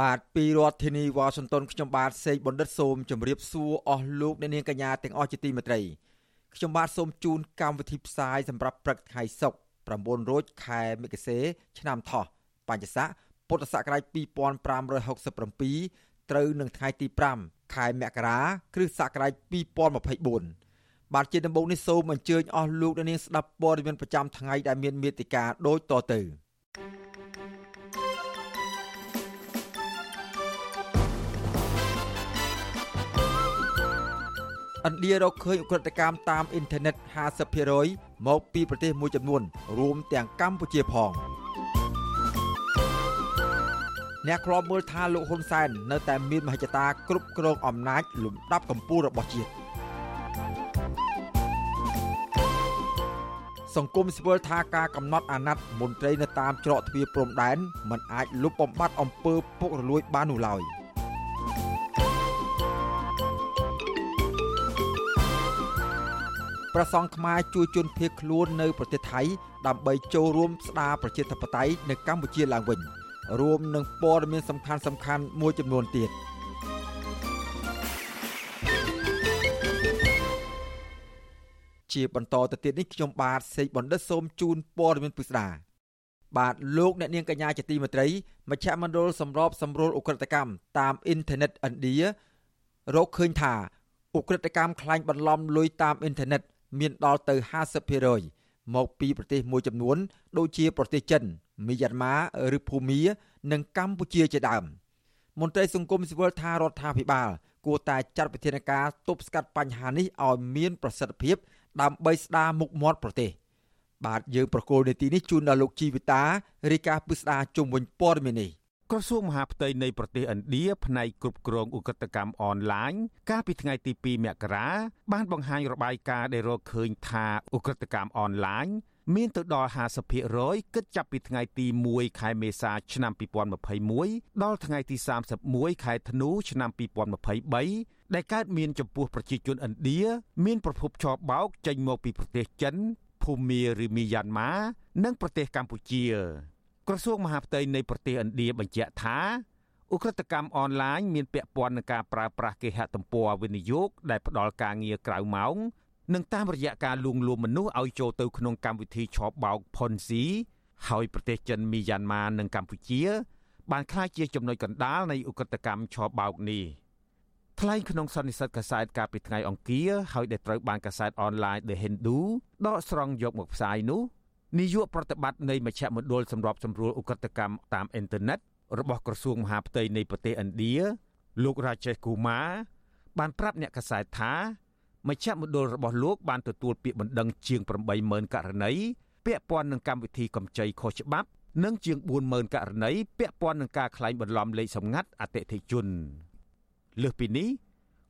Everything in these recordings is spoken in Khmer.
បាទពីរដ្ឋធានីវ៉ាស៊ីនតោនខ្ញុំបាទសេកបណ្ឌិតសូមជម្រាបសួរអស់លោកអ្នកនាងកញ្ញាទាំងអស់ជាទីមេត្រីខ្ញុំបាទសូមជូនកម្មវិធីផ្សាយសម្រាប់ព្រឹកថ្ងៃសុក្រ9រោចខែមិគសេឆ្នាំថោះបញ្ញស័កពុទ្ធសករាជ2567ត្រូវនឹងថ្ងៃទី5ខែមករា គ្រិស្តសករាជ2024បាទជាដំបូងនេះសូមអញ្ជើញអស់លោកអ្នកនាងស្ដាប់ព័ត៌មានប្រចាំថ្ងៃដែលមានមេតិការដូចតទៅ។ ឥណ្ឌារកឃើញអ ுக ្រិតកម្មតាមអ៊ីនធឺណិត50%មកពីប្រទេសមួយចំនួន រួមទាំងកម្ពុជាផងអ្នកខ្លោបមើលថាលោកហ៊ុនសែននៅតែមានមហិច្ឆតាគ្រប់គ្រងអំណាចលំដាប់កម្ពុជារបស់ជាតិសង្គមស្វល់ថាការកំណត់អាណត្តិមន្ត្រីនៅតាមច្រកទ្វារព្រំដែនមិនអាចលុបបំបាត់អំពើពុករលួយបាននោះឡើយ។ ព្រះសង្ឃខ្មែរជួយជន់ភៀសខ្លួននៅប្រទេសថៃដើម្បីចូលរួមស្ដារប្រជាធិបតេយ្យនៅកម្ពុជាឡើងវិញរួមនឹងព័ត៌មានសំខាន់សំខាន់មួយចំនួនទៀតជាបន្តទៅទៀតនេះខ្ញុំបាទសេកបណ្ឌិតសូមជូនព័ត៌មានពិស្ដាបាទលោកអ្នកនាងកញ្ញាជាទីមេត្រីមជ្ឈមណ្ឌលសម្របសម្រួលអ ுக ្រិតកម្មតាមអ៊ីនធឺណិតឥណ្ឌារកឃើញថាអ ுக ្រិតកម្មក្លែងបន្លំលុយតាមអ៊ីនធឺណិត មានដល់ទៅ50%មកពីប្រទេសមួយចំនួន ដូចជាប្រទេសចិនមីយ៉ាន់ម៉ាឬភូមា និងកម្ពុជាជាដើមមន្ត្រីសង្គមស៊ីវិលថារដ្ឋាភិបាលគួរតែចាត់វិធានការទប់ស្កាត់បញ្ហានេះឲ្យមានប្រសិទ្ធភាព ដើម្បីស្ដារមុខមាត់ប្រទេស បាទយើងប្រកូលនាទីនេះជូនដល់លោកជីវិតារាយការណ៍ពីស្ដារជុំវិញព័ត៌មាននេះ ក្រសួងមហាផ្ទៃនៃប្រទេសឥណ្ឌាផ្នែកគ្រប់គ្រងឧក្រិដ្ឋកម្មអនឡាញកាលពីថ្ងៃទី2មករាបានបង្ហាញរបាយការណ៍ដែលរកឃើញថាឧក្រិដ្ឋកម្មអនឡាញមានទៅដល់50%គិតចាប់ពីថ្ងៃទី1ខែមេសាឆ្នាំ2021ដល់ថ្ងៃទី31ខែធ្នូឆ្នាំ2023ដែលកើតមានចំពោះប្រជាជនឥណ្ឌាមានប្រភពឆបោកចេញមកពីប្រទេសចិនភូមាឬមីយ៉ាន់ម៉ានិងប្រទេសកម្ពុជា ក្រសួងមហាផ្ទៃនៃប្រទេសឥណ្ឌាបញ្ជាក់ថាឧក្រិដ្ឋកម្មអនឡាញមានពាក់ព័ន្ធនឹងការប្រើប្រាស់គេហទំព័រវិនិយោគដែលផ្ដល់ការងារក្រៅម៉ោងនិងតាមរយៈការលួងលោមមនុស្សឲ្យចូលទៅក្នុងកម្មវិធីឆបោក Ponzi ហើយប្រទេសចិនមីយ៉ាន់ម៉ានិងកម្ពុជា បានក្លាយជាចំណុចកណ្ដាលនៃឧក្រិដ្ឋកម្មឆបោកនេះថ្លែងក្នុងសន្និសីទកាសែតកាលពីថ្ងៃអង្គារហើយដែលត្រូវបានកាសែតអនឡាញ The Hindu ដកស្រង់យកមកផ្សាយនោះ នាយកប្រតិបត្តិនៃមជ្ឈមណ្ឌលសម្របសម្រួលឧក្រិដ្ឋកម្មតាមអ៊ីនធឺណិតរបស់ក្រសួងមហាផ្ទៃនៃប្រទេសឥណ្ឌាលោករ៉ាជេសគូម៉ាបានប្រាប់អ្នកកាសែតថាមជ្ឈមណ្ឌលរបស់លោកបានទទួលពាក្យបណ្ដឹងជាង80000ករណីពាក់ព័ន្ធនឹងកម្មវិធីកម្ចីខុសច្បាប់និងជាង40000ករណីពាក់ព័ន្ធនឹងការក្លែងបន្លំលេខសម្ងាត់អតិថិជនលើសពីនេះ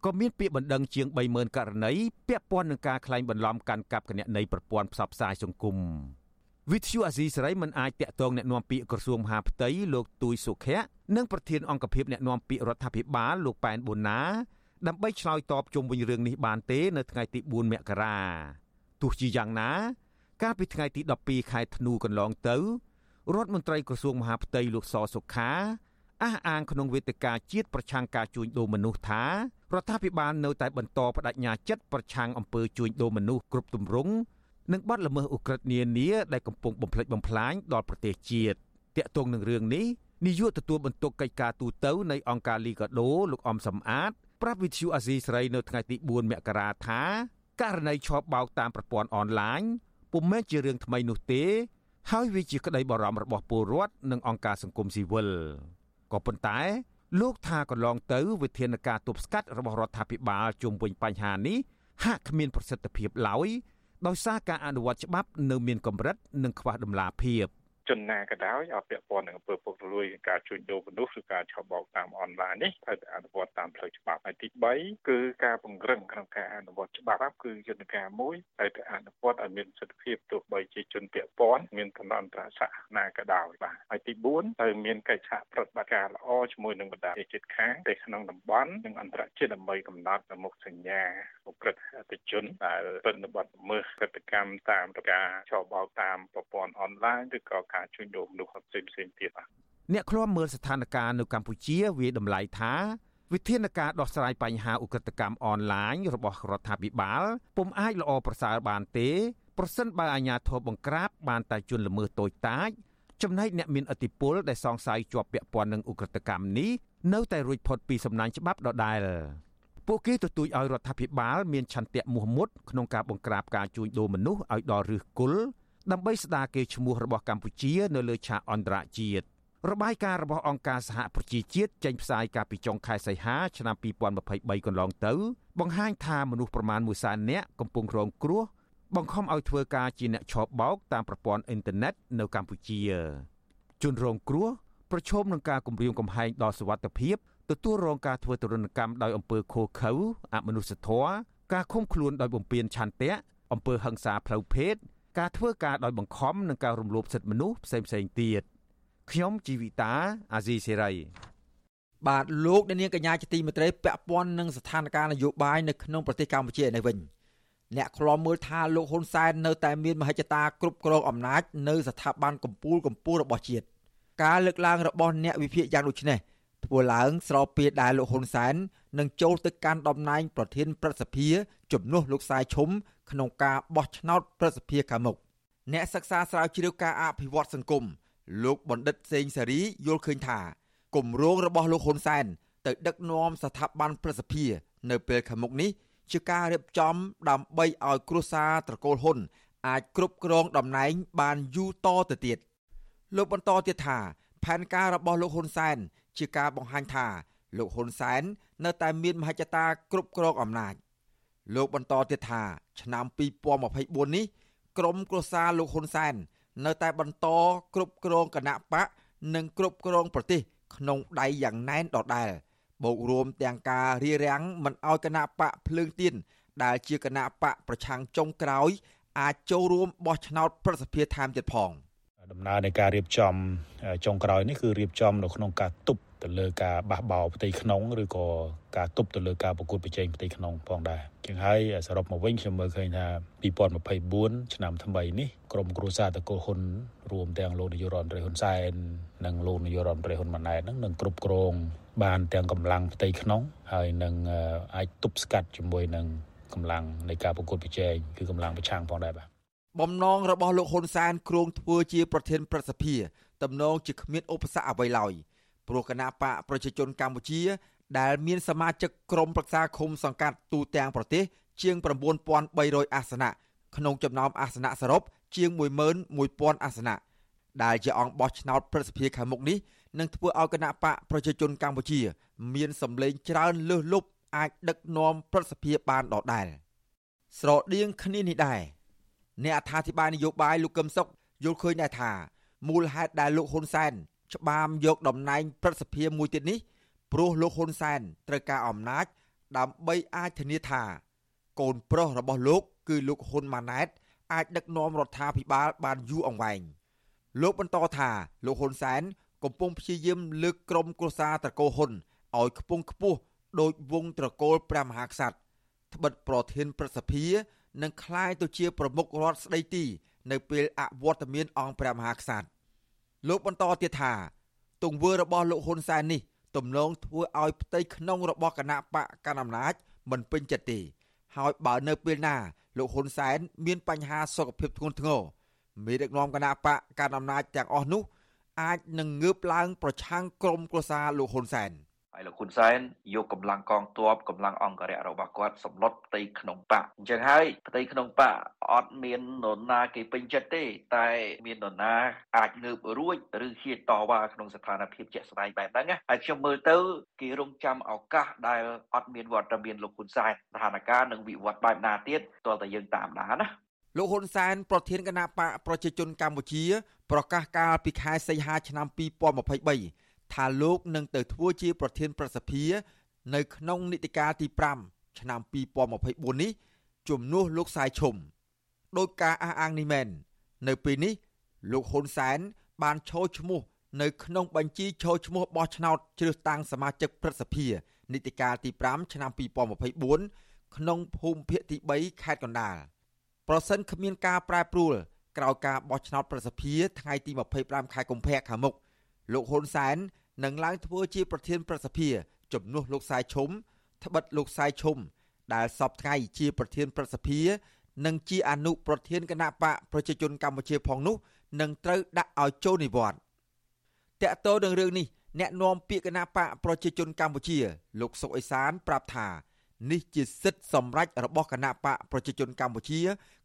ក៏មានពាក្យបណ្ដឹងជាង30000ករណីពាក់ព័ន្ធនឹងការក្លែងបន្លំកាន់កាប់គណនីប្រព័ន្ធផ្សព្វផ្សាយសង្គម វិទ្យុអាស៊ីសេរីមិនអាចតាក់ទងអ្នកនាំពាក្យក្រសួងមហាផ្ទៃលោកទួយសុខៈនិងប្រធានអង្គភិបអ្នកនាំពាក្យរដ្ឋាភិបាលលោកប៉ែនបូណាដើម្បីឆ្លើយតបជុំវិញរឿងនេះបានទេនៅថ្ងៃទី4មករាទោះជាយ៉ាងណា កាលពីថ្ងៃទី12ខែធ្នូកន្លងទៅរដ្ឋមន្ត្រីក្រសួងមហាផ្ទៃលោកសសុខាអះអាងក្នុងវេទិកាជាតិប្រឆាំងការជួញដូរមនុស្សថារដ្ឋាភិបាលនៅតែបន្តបដិញ្ញាចិត្តប្រឆាំងអំពើជួញដូរមនុស្សគ្រប់ទម្រង់ និងបាត់ល្មើសឧក្រិដ្ឋនានាដែលកំពុងបំផ្លិចបំផ្លាញដល់ប្រទេសជាតិតាក់ទងនឹងរឿងនេះនាយកទទួលបន្ទុកកិច្ចការទូតនៃអង្គការលីកាដូលោកអំសំអាតប្រាប់វិទ្យុអាស៊ីសេរីនៅថ្ងៃទី4មករាថាករណីឆបោកតាមប្រព័ន្ធអនឡាញពុំមែនជារឿងថ្មីនោះទេ ហើយវាជាក្តីបារម្ភរបស់ពលរដ្ឋនិងអង្គការសង្គមស៊ីវិលក៏ប៉ុន្តែ លោកថាកន្លងទៅវិធានការទប់ស្កាត់របស់រដ្ឋាភិបាលជុំវិញបញ្ហានេះហាក់គ្មានប្រសិទ្ធភាពឡើយ ដោយសារការអនុវត្តច្បាប់នៅមានកម្រិតនិងខ្វះដំណាភាព ជនណាក៏ដោយឲ្យពាក់ព័ន្ធនឹងអំពើពុករលួយការជួញដូរមនុស្សឬការឆបោកតាមអនឡាញនេះត្រូវតែអនុវត្តតាមផ្លូវច្បាប់ហើយទី3គឺការពង្រឹងក្នុងការអនុវត្តច្បាប់គឺយន្តការមួយត្រូវតែអនុវត្តឲ្យមានសិទ្ធិភាពទោះបីជាជនពាក់ព័ន្ធមានឋានៈអន្តរសាសនាក៏ដោយបាទហើយទី4ត្រូវមានកិច្ចសហប្រតិបត្តិការល្អជាមួយនឹងបណ្ដាប្រទេសជិតខាងនៅក្នុងតំបន់និងអន្តរជាតិដើម្បីកំណត់មុខសញ្ញាឧក្រិដ្ឋអតិជនដែលប្រតិបត្តិមើលកិច្ចកម្មតាមការឆបោកតាមប្រព័ន្ធអនឡាញឬក៏ការជួញដូរមនុស្សផ្សេងផ្សេងទៀតបាទអ្នកឃ្លាំមើលស្ថានភាពនៅកម្ពុជាវាតម្លៃថាវិធានការដោះស្រាយបញ្ហាឧក្រិដ្ឋកម្មអនឡាញរបស់រដ្ឋាភិបាលពុំអាចល្អប្រសើរបានទេប្រសិនបើអាជ្ញាធរបង្ក្រាបបានតែជន់ល្មើសតូចតាចចំណែកអ្នកមានឥទ្ធិពលដែលសង្ស័យជាប់ពាក់ព័ន្ធនឹងឧក្រិដ្ឋកម្មនេះនៅតែរួចផុតពីសំណាញ់ច្បាប់ដដែលពួកគេទទូចឲ្យរដ្ឋាភិបាលមានឆន្ទៈមោះមុតក្នុងការបង្ក្រាបការជួញដូរមនុស្សឲ្យដល់ឫសគល់ ដើម្បីស្ដារកេរ្តិ៍ឈ្មោះរបស់កម្ពុជា នៅលើឆាកអន្តរជាតិរបាយការណ៍របស់អង្គការសហប្រជាជាតិចេញផ្សាយកាលពីចុងខែសីហាឆ្នាំ2023កន្លងទៅ បង្ហាញថាមនុស្សប្រមាណ1សែននាក់កំពុងរងគ្រោះបង្ខំឲ្យធ្វើការជាអ្នកឆបោកតាមប្រព័ន្ធអ៊ីនធឺណិតនៅកម្ពុជាជនរងគ្រោះប្រឈមនឹងការគំរាមកំហែងដល់សុវត្ថិភាពទទួលរងការធ្វើទរណកម្មដោយអំពើឃោរឃៅអមនុស្សធម៌ការឃុំខ្លួនដោយបំពានឆន្ទៈអំពើហិង្សាផ្លូវភេទ ការធ្វើការដោយបង្ខំនិងការរំលោភសិទ្ធិមនុស្សផ្សេងផ្សេងទៀតខ្ញុំជីវិតាអាស៊ីសេរីបាទលោកអ្នកនាងកញ្ញាជាទីមេត្រីពាក់ព័ន្ធនឹងស្ថានភាពនយោបាយនៅក្នុងប្រទេសកម្ពុជានេះវិញអ្នកខ្លំមើលថាលោកហ៊ុនសែននៅតែមានមហិច្ឆតាគ្រប់គ្រងអំណាចនៅស្ថាប័នកម្ពុជាកម្ពុជារបស់ជាតិការលើកឡើងរបស់អ្នកវិភាគយ៉ាងដូចនេះធ្វើឡើងស្របពេលដែលលោកហ៊ុនសែន នឹងចូលទៅកាន់តំណែងប្រធានព្រឹទ្ធសភាជំនួសលោកសាយឈុំក្នុងការបោះឆ្នោតព្រឹទ្ធសភាខាងមុខអ្នកសិក្សាស្រាវជ្រាវការអភិវឌ្ឍសង្គមលោកបណ្ឌិតសេងសេរីយល់ឃើញថាគម្រោងរបស់លោកហ៊ុនសែនទៅដឹកនាំស្ថាប័នព្រឹទ្ធសភានៅពេលខាងមុខនេះជាការរៀបចំដើម្បីឲ្យគ្រួសារត្រកូលហ៊ុនអាចគ្រប់គ្រងតំណែងបានយូរតទៅទៀតលោកបន្តទៀតថាផែនការរបស់លោកហ៊ុនសែនជាការបង្ហាញថាលោកហ៊ុនសែន នៅតែមានមហិច្ឆតាគ្រប់គ្រងអំណាចលោកបន្តទៀតថាឆ្នាំ2024នេះក្រមគ្រួសារលោកហ៊ុនសែននៅតែបន្តគ្រប់គ្រងគណៈបកនិងគ្រប់គ្រងប្រទេសក្នុងដៃយ៉ាងណែនដដែលបូករួមទាំងការរារាំងមិនឲ្យគណៈបកភ្លើងទៀនដែលជាគណៈបកប្រឆាំងចុងក្រោយ អាចចូលរួមបោះឆ្នោតប្រសិទ្ធភាពថែមទៀតផងដំណើរនៃការរៀបចំចុងក្រោយនេះគឺរៀបចំនៅក្នុងការទប់ ទៅលើការបះបោផ្ទៃក្នុងឬក៏ការទប់ទៅលើការប្រកួតប្រជែងផ្ទៃក្នុងផងដែរជាងហើយសរុបមកវិញខ្ញុំមើលឃើញថា2024ឆ្នាំថ្មីនេះក្រមគ្រួសារតកូលហ៊ុនរួមទាំងលោកនាយករដ្ឋមន្ត្រីហ៊ុនសែននិងលោកនាយករដ្ឋមន្ត្រីហ៊ុនម៉ាណែតនឹងនឹងគ្រប់គ្រងបានទាំងកម្លាំងផ្ទៃក្នុង ហើយនឹងអាចទប់ស្កាត់ជាមួយនឹងកម្លាំងនៃការប្រកួតប្រជែងគឺកម្លាំងប្រឆាំងផងដែរបាទបំណងរបស់លោកហ៊ុនសែនគ្រងធ្វើជាប្រធានប្រសិទ្ធិទំនងជាគ្មានឧបសគ្គអ្វីឡើយ ព្រោះគណៈបកប្រជាជនកម្ពុជា ដែលមានសមាជិកក្រុមប្រឹក្សាឃុំសង្កាត់ទូទាំងប្រទេស ជាង9300អាសនៈក្នុងចំណោមអាសនៈសរុបជាង11000អាសនៈដែលជាអង្គបោះឆ្នោតប្រសិទ្ធិខាងមុខនេះនឹងធ្វើឲ្យគណៈបកប្រជាជនកម្ពុជា មានសម្លេងច្រើនលើសលប់អាចដឹកនាំប្រសិទ្ធិបានដដែលស្រដៀងគ្នានេះដែរអ្នកអត្ថាធិប្បាយនយោបាយលោកកឹមសុខយល់ឃើញដែរថាមូលហេតុដែលលោកហ៊ុនសែន ច្បាមយកតំណែងព្រឹទ្ធសភាមួយទៀតនេះព្រោះលោកហ៊ុនសែនត្រូវការអំណាច ដើម្បីអាចធានាថា កូនប្រុសរបស់លោក គឺលោកហ៊ុនម៉ាណែត អាចដឹកនាំរដ្ឋាភិបាលបានយូរអង្វែងលោកបន្តថាលោកហ៊ុនសែនកំពុងព្យាយាមលើកក្រុមគ្រួសារត្រកូលហ៊ុនឲ្យខ្ពង់ខ្ពស់ដោយវងត្រកូលព្រះមហាក្សត្រត្បិតប្រធានប្រសិទ្ធិនឹងคล้ายទៅជាប្រមុខរដ្ឋស្ដីទី នៅពេលអវត្តមានអង្គព្រះមហាក្សត្រ លោកបន្តទៀតថា ទង្វើរបស់លោកហ៊ុនសែននេះទំនងធ្វើឲ្យផ្ទៃក្នុងរបស់គណៈបកកណ្ដាលអំណាចមិនពេញចិត្តទេ ហើយបើនៅពេលណាលោកហ៊ុនសែនមានបញ្ហាសុខភាពធ្ងន់ធ្ងរមេដឹកនាំគណៈបកកណ្ដាលអំណាចទាំងអស់នោះអាចនឹងងើបឡើងប្រឆាំងក្រុមគ្រួសារលោកហ៊ុនសែន។ ហើយលោកហ៊ុនសែនយកកម្លាំងកងទ័ពកម្លាំងអង្គរៈរបស់គាត់សម្លុតផ្ទៃក្នុងបកអញ្ចឹងហើយផ្ទៃក្នុងបកអត់មាននរណាគេពេញចិត្តទេ តែមាននរណាអាចងើបរួចឬហ៊ានតវ៉ាក្នុងស្ថានភាពជាក់ស្ដែងបែបហ្នឹងណាហើយខ្ញុំមើលទៅគេរងចាំឱកាសដែលអត់មានវត្តមានលោកហ៊ុនសែនស្ថានភាពនឹងវិវត្តបែបណាទៀតតើតើយើងតាមដានណាលោកហ៊ុនសែនប្រធានគណៈបកប្រជាជនកម្ពុជា ប្រកាសកាលពីខែសីហាឆ្នាំ2023 ថាលោកនឹងទៅធ្វើជាប្រធានប្រសិទ្ធិនៅក្នុងនីតិកាលទី5ឆ្នាំ2024នេះជំនួសលោកសាយឈុំដោយការអះអាងនេះមែននៅពេលនេះលោកហ៊ុនសែនបានឈរឈ្មោះនៅក្នុងបញ្ជីឈរឈ្មោះបោះឆ្នោតជ្រើសតាំងសមាជិកព្រឹទ្ធសភានីតិកាលទី5ឆ្នាំ2024ក្នុងភូមិភាគទី3ខេត្តកណ្ដាលប្រសិនគ្មានការប្រែប្រួលក្រោយការបោះឆ្នោតប្រសិទ្ធិថ្ងៃទី25ខែកុម្ភៈខាងមុខ លោកហ៊ុនសែននឹងឡើងធ្វើជាប្រធានប្រសិទ្ធិជំនួសលោកសាយឈុំត្បិតលោកសាយឈុំដែលសពថ្ងៃជាប្រធានប្រសិទ្ធិនិងជាអនុប្រធានគណៈបកប្រជាជនកម្ពុជាផងនោះនឹងត្រូវដាក់ឲ្យចូលនិវត្តន៍តកតោនឹងរឿងនេះអ្នកនាំពាក្យគណៈបកប្រជាជនកម្ពុជា លោកសុកអេសាន ប្រាប់ថានេះជាសិទ្ធិសម្រេចរបស់គណៈបកប្រជាជនកម្ពុជា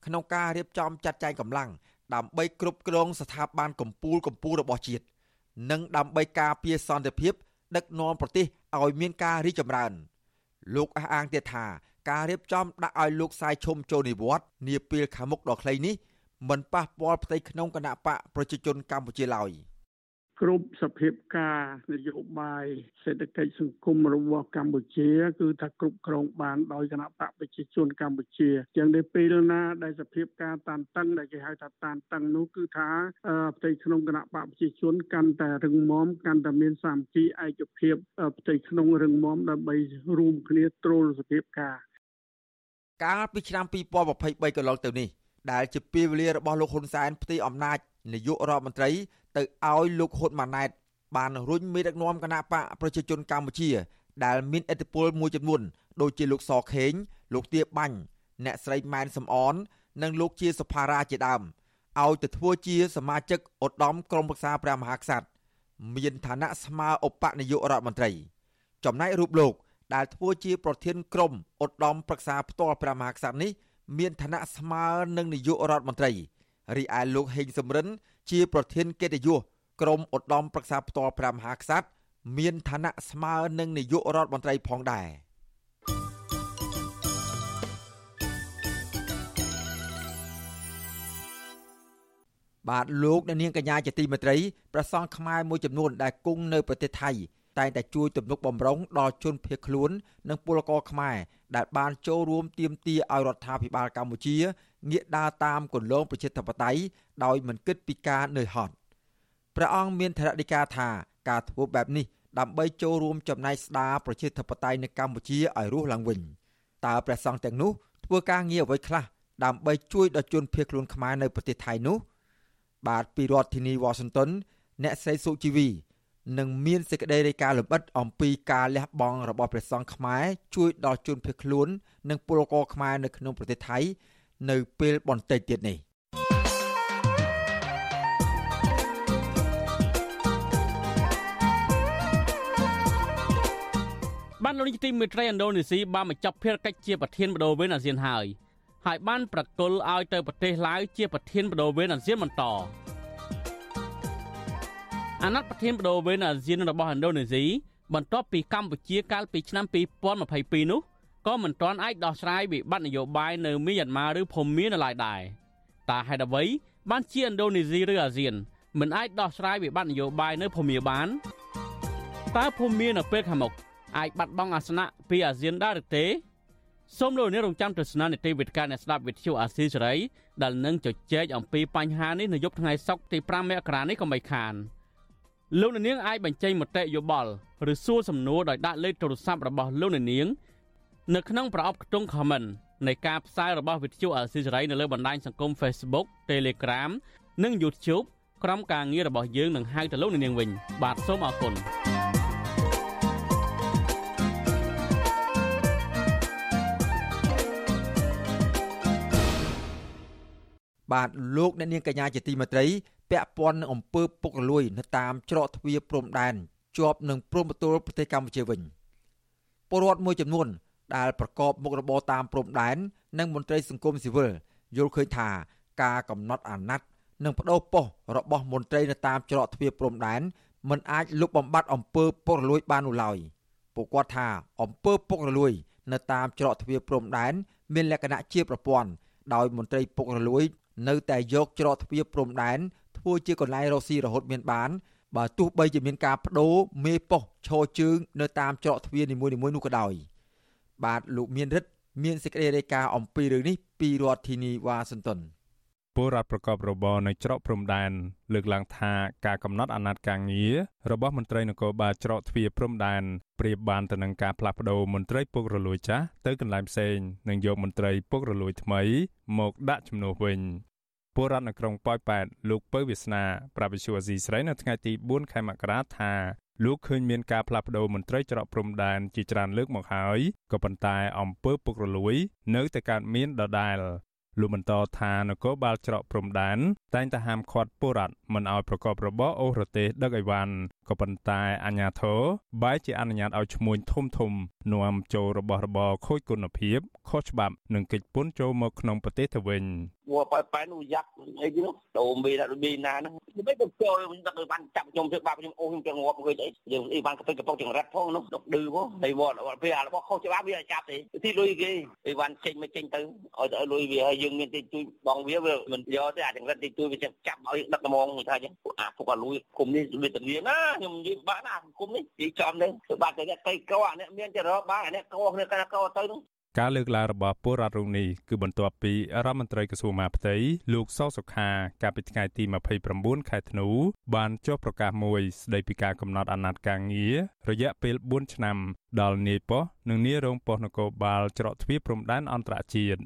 ក្នុងការរៀបចំចាត់ចែងកម្លាំងដើម្បីគ្រប់គ្រងស្ថាប័នកម្ពុជាកម្ពុជារបស់ជាតិ និងដើម្បីការពារសន្តិភាព ដឹកនាំប្រទេសឲ្យមានការរីកចម្រើន លោកអះអាងទៀតថាការរៀបចំដាក់ឲ្យលោកសាយឈុំចូលនិវត្តន៍នាពេលខាងមុខដ៏ខ្លីនេះមិនប៉ះពាល់ផ្ទៃក្នុងគណៈបកប្រជាជនកម្ពុជាឡើយ។ គ្រប់សភាពការនយោបាយសេដ្ឋកិច្ចសង្គមរបស់កម្ពុជា គឺថាគ្រប់គ្រងបានដោយគណៈបកប្រជាជនកម្ពុជាចឹងនៅពេលណាដែលសភាពការតានតឹងដែលគេហៅថាតានតឹងនោះគឺថាផ្ទៃក្នុងគណៈបកប្រជាជនកាន់តែរឹងមាំកាន់តែមានសាមគ្គីឯកភាពផ្ទៃក្នុងរឹងមាំដើម្បីរួមគ្នាទ្រោលសភាពការកាលពីឆ្នាំ2023កន្លងទៅនេះ ដែលជាពេលវេលារបស់លោកហ៊ុនសែនផ្ទៃអំណាចនាយករដ្ឋមន្ត្រី ទៅឲ្យលោកហ៊ុនម៉ាណែត បានរុញមេដឹកនាំគណៈបកប្រជាជនកម្ពុជា ដែលមានឥទ្ធិពលមួយចំនួនដូចជាលោកសខេង លោកទាបាញ់អ្នកស្រីម៉ែនសំអន និងលោកជាសុផារ៉ាជាដើមឲ្យទៅធ្វើជាសមាជិកឧត្តមក្រុមប្រឹក្សាព្រះមហាក្សត្រមានឋានៈស្មើឧបនាយករដ្ឋមន្ត្រី ចំណែករូបលោកដែលធ្វើជាប្រធានក្រុមឧត្តមប្រឹក្សាផ្ទាល់ព្រះមហាក្សត្រនេះ មានឋានៈស្មើនឹងនាយករដ្ឋមន្ត្រីរីឯលោកហេងសំរិន ជា ប្រធានកិត្តិយសក្រុមឧត្តមប្រឹក្សាផ្ទាល់ព្រះមហាក្សត្រមានឋានៈស្មើនឹងនាយករដ្ឋមន្ត្រីផងដែរបាទលោកអ្នកនាងកញ្ញាជាទីមេត្រីប្រសង់ខ្មែរមួយចំនួនដែលគង់នៅប្រទេសថៃ តែងតែជួយទំនុកបំរុងដល់ជនភៀសខ្លួន និងពលករខ្មែរដែលបានចូលរួមទាមទារឲ្យរដ្ឋាភិបាលកម្ពុជាងាកដើរតាមគន្លងប្រជាធិបតេយ្យដោយមិនគិតពីការនឿយហត់ព្រះអង្គមានថរដីកាថាការធ្វើបែបនេះដើម្បីចូលរួមចំណែកស្ដារប្រជាធិបតេយ្យនៅកម្ពុជាឲ្យរស់ឡើងវិញតើព្រះសង្ឃទាំងនោះធ្វើការងារអ្វីខ្លះដើម្បីជួយដល់ជនភៀសខ្លួនខ្មែរនៅប្រទេសថៃនោះបាទពីរដ្ឋធានីវ៉ាស៊ីនតោនអ្នកស្រីសុជីវី នឹងមានសេចក្តីរាយការណ៍លម្អិតអំពីការលះបង់របស់ព្រះសង្ឃខ្មែរជួយដល់ជនភៀសខ្លួន និងពលករខ្មែរនៅក្នុងប្រទេសថៃ នៅពេលបន្តិចទៀតនេះបានលោកនាយកទីមេត្រីឥណ្ឌូនេស៊ីបានបញ្ចប់ភារកិច្ចជាប្រធានបដូវវេនអាស៊ានហើយហើយបានប្រកល់ឲ្យទៅប្រទេសឡាវជាប្រធានបដូវវេនអាស៊ានបន្ត អាណត្តិប្រធានបដូវវេនអាស៊ានរបស់ឥណ្ឌូនេស៊ីបន្ទាប់ពីកម្ពុជាកាលពីឆ្នាំ2022នោះក៏មិនទាន់អាចដោះស្រាយវិបត្តិនយោបាយនៅមីយ៉ាន់ម៉ាឬភូមានៅឡើយដែរតើហេតុអ្វីបានជាឥណ្ឌូនេស៊ីឬអាស៊ានមិនអាចដោះស្រាយវិបត្តិនយោបាយនៅភូមាបានតើភូមានៅពេលខាងមុខអាចបាត់បង់អាសនៈពីអាស៊ានដែរឬទេសូមលោកអ្នករងចាំទស្សនានីតិវិទ្យាអ្នកស្ដាប់វិទ្យុអាស៊ីសេរីដែលនឹងជជែកអំពីបញ្ហានេះនៅយប់ថ្ងៃសុក្រទី5មករានេះកុំបីខាន លោកអ្នកនាងអាចបញ្ចេញមតិយោបល់ឬសួរសំណួរដោយដាក់លេខទូរស័ព្ទរបស់លោកអ្នកនាង នៅក្នុងប្រអប់ខ្ទង់ comment នៃការផ្សាយរបស់វិទ្យុអេស៊ីសរ៉ៃនៅលើបណ្ដាញសង្គម Facebook Telegram និង YouTube ក្រុមការងាររបស់យើងនឹងហៅទៅលោកនាងវិញ បាទសូមអរគុណបាទលោកអ្នកនាងកញ្ញាជាទីមេត្រី ពាក់ព័ន្ធនឹងអំពើពុករលួយនៅតាមច្រកទ្វារព្រំដែនជាប់នឹងព្រំប្រទល់ប្រទេសកម្ពុជាវិញពលរដ្ឋមួយចំនួន ដែលប្រកបមុខរបរតាមព្រំដែននិងមន្ត្រីសង្គមស៊ីវិលយល់ឃើញថាការកំណត់អាណត្តិនិងបដូរប៉ុស្តិ៍របស់មន្ត្រីនៅតាមច្រកទ្វារព្រំដែនមិនអាចលុបបំបាត់អំពើពុករលួយបាននោះឡើយពួកគាត់ថាអំពើពុករលួយ នៅតាមច្រកទ្វារព្រំដែនមានលក្ខណៈជាប្រព័ន្ធដោយមន្ត្រីពុករលួយ នៅតែយកច្រកទ្វារព្រំដែន ធ្វើជាកន្លែងរកស៊ីរហូតមានបានបើទោះបីជាមានការបដូរមេប៉ុសឈរជើងនៅតាមច្រកទ្វារនីមួយៗនោះក៏ដោយបាទលោកមានរិទ្ធមានសេចក្តីរាយការណ៍អំពីរឿងនេះពីរដ្ឋធានីវ៉ាស៊ីនតោនពលរដ្ឋប្រកបរបរនៅច្រកព្រំដែនលើកឡើងថាការកំណត់អាណត្តិការងាររបស់មន្ត្រីនគរបាលច្រកទ្វារព្រំដែនប្រៀបបានទៅនឹងការផ្លាស់ប្តូរមន្ត្រីពុករលួយចាស់ទៅកន្លែងផ្សេងនិងយកមន្ត្រីពុករលួយថ្មីមកដាក់ជំនួសវិញ ពលរដ្ឋនៅក្រុងប៉ោយប៉ែតលោកពៅវាសនាប្រាវិសុអាស៊ីស្រីនៅថ្ងៃទី4ខែមករាថាលោកឃើញមានការផ្លាស់ប្តូរមន្ត្រីច្រកព្រំដែនជាច្រើនលើកមកហើយក៏ប៉ុន្តែអំពើពុករលួយ នៅតែកើតមានដដែលលោកបន្តថានគរបាលច្រកព្រំដែនតែងតែហាមឃាត់ពលរដ្ឋមិនឲ្យប្រកបរបរអូសរទេសដឹកអីវ៉ាន់ ក៏ប៉ុន្តែអាជ្ញាធរបែរជាអនុញ្ញាតឲ្យឈ្មួញធំធំនាំចូលរបស់របរខូចគុណភាពខុសច្បាប់និងកិច្ចពន្ធចូលមកក្នុងប្រទេសទៅវិញវ៉ាប៉ែប៉ែនោះយ៉ាក់អីគេនោះដូរមីដាក់មីណាហ្នឹងមិនទៅចូលខ្ញុំដឹកបានចាប់ខ្ញុំធ្វើបាបខ្ញុំអូខ្ញុំទាំងងាប់គេអីយើងអីបានកពិតកប៉ុកចង្រិតផងនោះដុកឌឺផងហើយវត្តពេលអារបស់ខុសច្បាប់វាចាប់ទេទីលុយគេអីវ៉ាន់ចេញមកចេញទៅឲ្យទៅលុយវាហើយយើងមានទីជួយបងវាវាមិនយកទេអាចង្រិតទីជួយវាចាប់ឲ្យដឹកត្មងថាអញ្ចឹងអាពុកអាលុយគុំនេះវាទៅវាណាខ្ញុំនិយាយបាក់ណាគុំនេះនិយាយចំទៅធ្វើបាត់តែអ្នកកៃកោអាអ្នកមានចេះរកបានអាអ្នកកោគ្នាកណាកោទៅនោះការលើកឡើងរបស់ពលរដ្ឋរុងនេះគឺបន្ទាប់ពីរដ្ឋមន្ត្រីក្រសួងមហាផ្ទៃលោកសសុខាកាលពីថ្ងៃទី29ខែធ្នូបានចុះប្រកាសមួយស្ដីពីការកំណត់អាណត្តិការងាររយៈពេល4ឆ្នាំដល់នាយប៉ុស្តិ៍និងនាយរងប៉ុស្តិ៍នគរបាលច្រកទ្វារព្រំដែនអន្តរជាតិ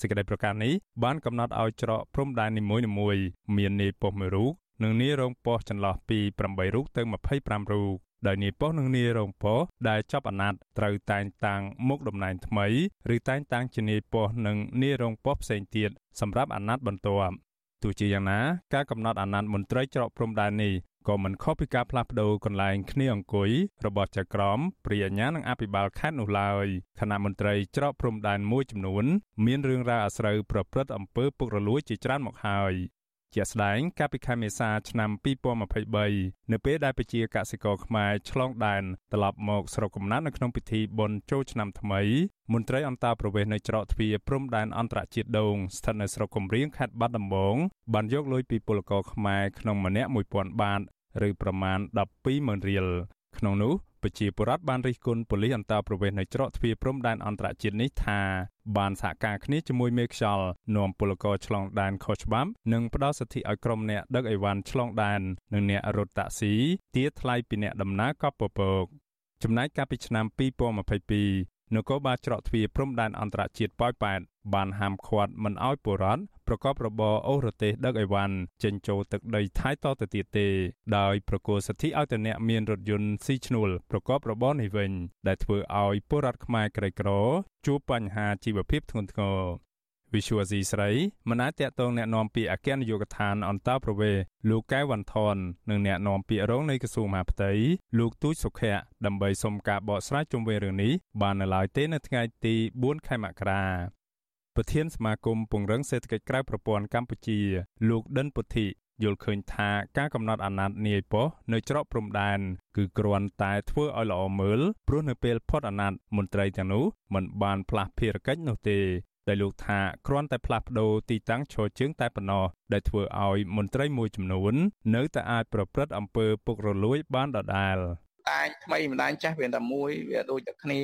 សេចក្តីប្រកាសនេះបានកំណត់ឲ្យច្រកព្រំដែននីមួយៗមាននាយប៉ុស្តិ៍មួយរូប និងនាយរងប៉ុស្តិ៍ចន្លោះពី8រូបទៅ25រូបដោយនាយប៉ុស្តិ៍និងនាយរងប៉ុស្តិ៍ដែលចប់អាណត្តិត្រូវតែងតាំងមុខតំណែងថ្មីឬតែងតាំងជានាយប៉ុស្តិ៍និងនាយរងប៉ុស្តិ៍ផ្សេងទៀតសម្រាប់អាណត្តិបន្ទាប់ទោះជាយ៉ាងណាការកំណត់អាណត្តិមន្ត្រីច្រកព្រំដែននេះក៏មិនខុសពីការផ្លាស់ប្ដូរកន្លែងគ្នាអង្គុយរបស់ចៅក្រមព្រាអាញានិងអភិបាលខេត្តនោះឡើយគណៈមន្ត្រីច្រកព្រំដែនមួយចំនួន មានរឿងរ៉ាវអាស្រូវប្រព្រឹត្តអំពើពុករលួយជាច្រើនមកហើយ ជាស្ដែងកាលពីខែមេសាឆ្នាំ2023នៅពេលដែលប្រជាកសិករខ្មែរឆ្លងដែនត្រឡប់មកស្រុកកំណើតនៅក្នុងពិធីបុណ្យចូលឆ្នាំថ្មីមន្ត្រីអន្តរប្រវេសន៍នៅច្រកទ្វារព្រំដែនអន្តរជាតិដងស្ថិតនៅស្រុកកំរៀងខេត្តបាត់ដំបងបានយកលុយពីពលករខ្មែរក្នុងម្នាក់1000បាតឬប្រមាណ120,000រៀល ក្នុងនោះប្រជាពលរដ្ឋបានរិះគន់ប៉ូលីសអន្តរប្រវេសន៍នៅច្រកទ្វារព្រំដែនអន្តរជាតិនេះថាបានសហការគ្នាជាមួយមេខ្យល់នាំពលករឆ្លងដែនខុសច្បាប់និងផ្ដល់សិទ្ធិឲ្យក្រុមអ្នកដឹកអីវ៉ាន់ឆ្លងដែននិងអ្នករត់តាក់ស៊ីទារថ្លៃពីអ្នកដំណើរកប់ពពកចំណែកកាលពីឆ្នាំ2022នគរបាលច្រកទ្វារព្រំដែនអន្តរជាតិប៉ោយប៉ែត បានហាមឃាត់មិនឲ្យពលរដ្ឋប្រកបរបរអូសរទេសដឹកអីវ៉ាន់ចេញចូលទឹកដីថៃតទៅទៀតទេដោយប្រគល់សិទ្ធិឲ្យតែអ្នកមានរថយន្តស៊ីឈ្នួលប្រកបរបរនេះវិញដែលធ្វើឲ្យពលរដ្ឋខ្មែរក្រីក្រជួបបញ្ហាជីវភាពធ្ងន់ធ្ងរវិសុវស៊ីស្រីមិនអាចតតងแนะនាំពីអគ្គនាយកដ្ឋានអន្តរប្រវេសលោកកែវវ៉ាន់ថននិងแนะនាំពីរងនៃក្រសួងមហាផ្ទៃលោកទូចសុខៈដើម្បីសុំការបកស្រាយជុំវិញរឿងនេះបាននៅឡើយទេនៅថ្ងៃទី4ខែមករា ប្រធានសមាគមពង្រឹងសេដ្ឋកិច្ចក្រៅប្រព័ន្ធកម្ពុជា លោកដិនពុទ្ធិយល់ឃើញថាការកំណត់អាណត្តិនាយប៉ុស្តិ៍នៅច្រកព្រំដែនគឺគ្រាន់តែធ្វើឲ្យល្អមើលព្រោះនៅពេលផុតអាណត្តិមន្ត្រីទាំងនោះមិនបានផ្លាស់ភារកិច្ចនោះទេដែលលោកថាគ្រាន់តែផ្លាស់ប្ដូរទីតាំងឈរជើងតែប៉ុណ្ណោះដែលធ្វើឲ្យមន្ត្រីមួយចំនួន នៅតែអាចប្រព្រឹត្តអំពើពុករលួយបានដដែល ដាញថ្មីម្ដាញចាស់វាតែមួយវាដូចតែគ្នា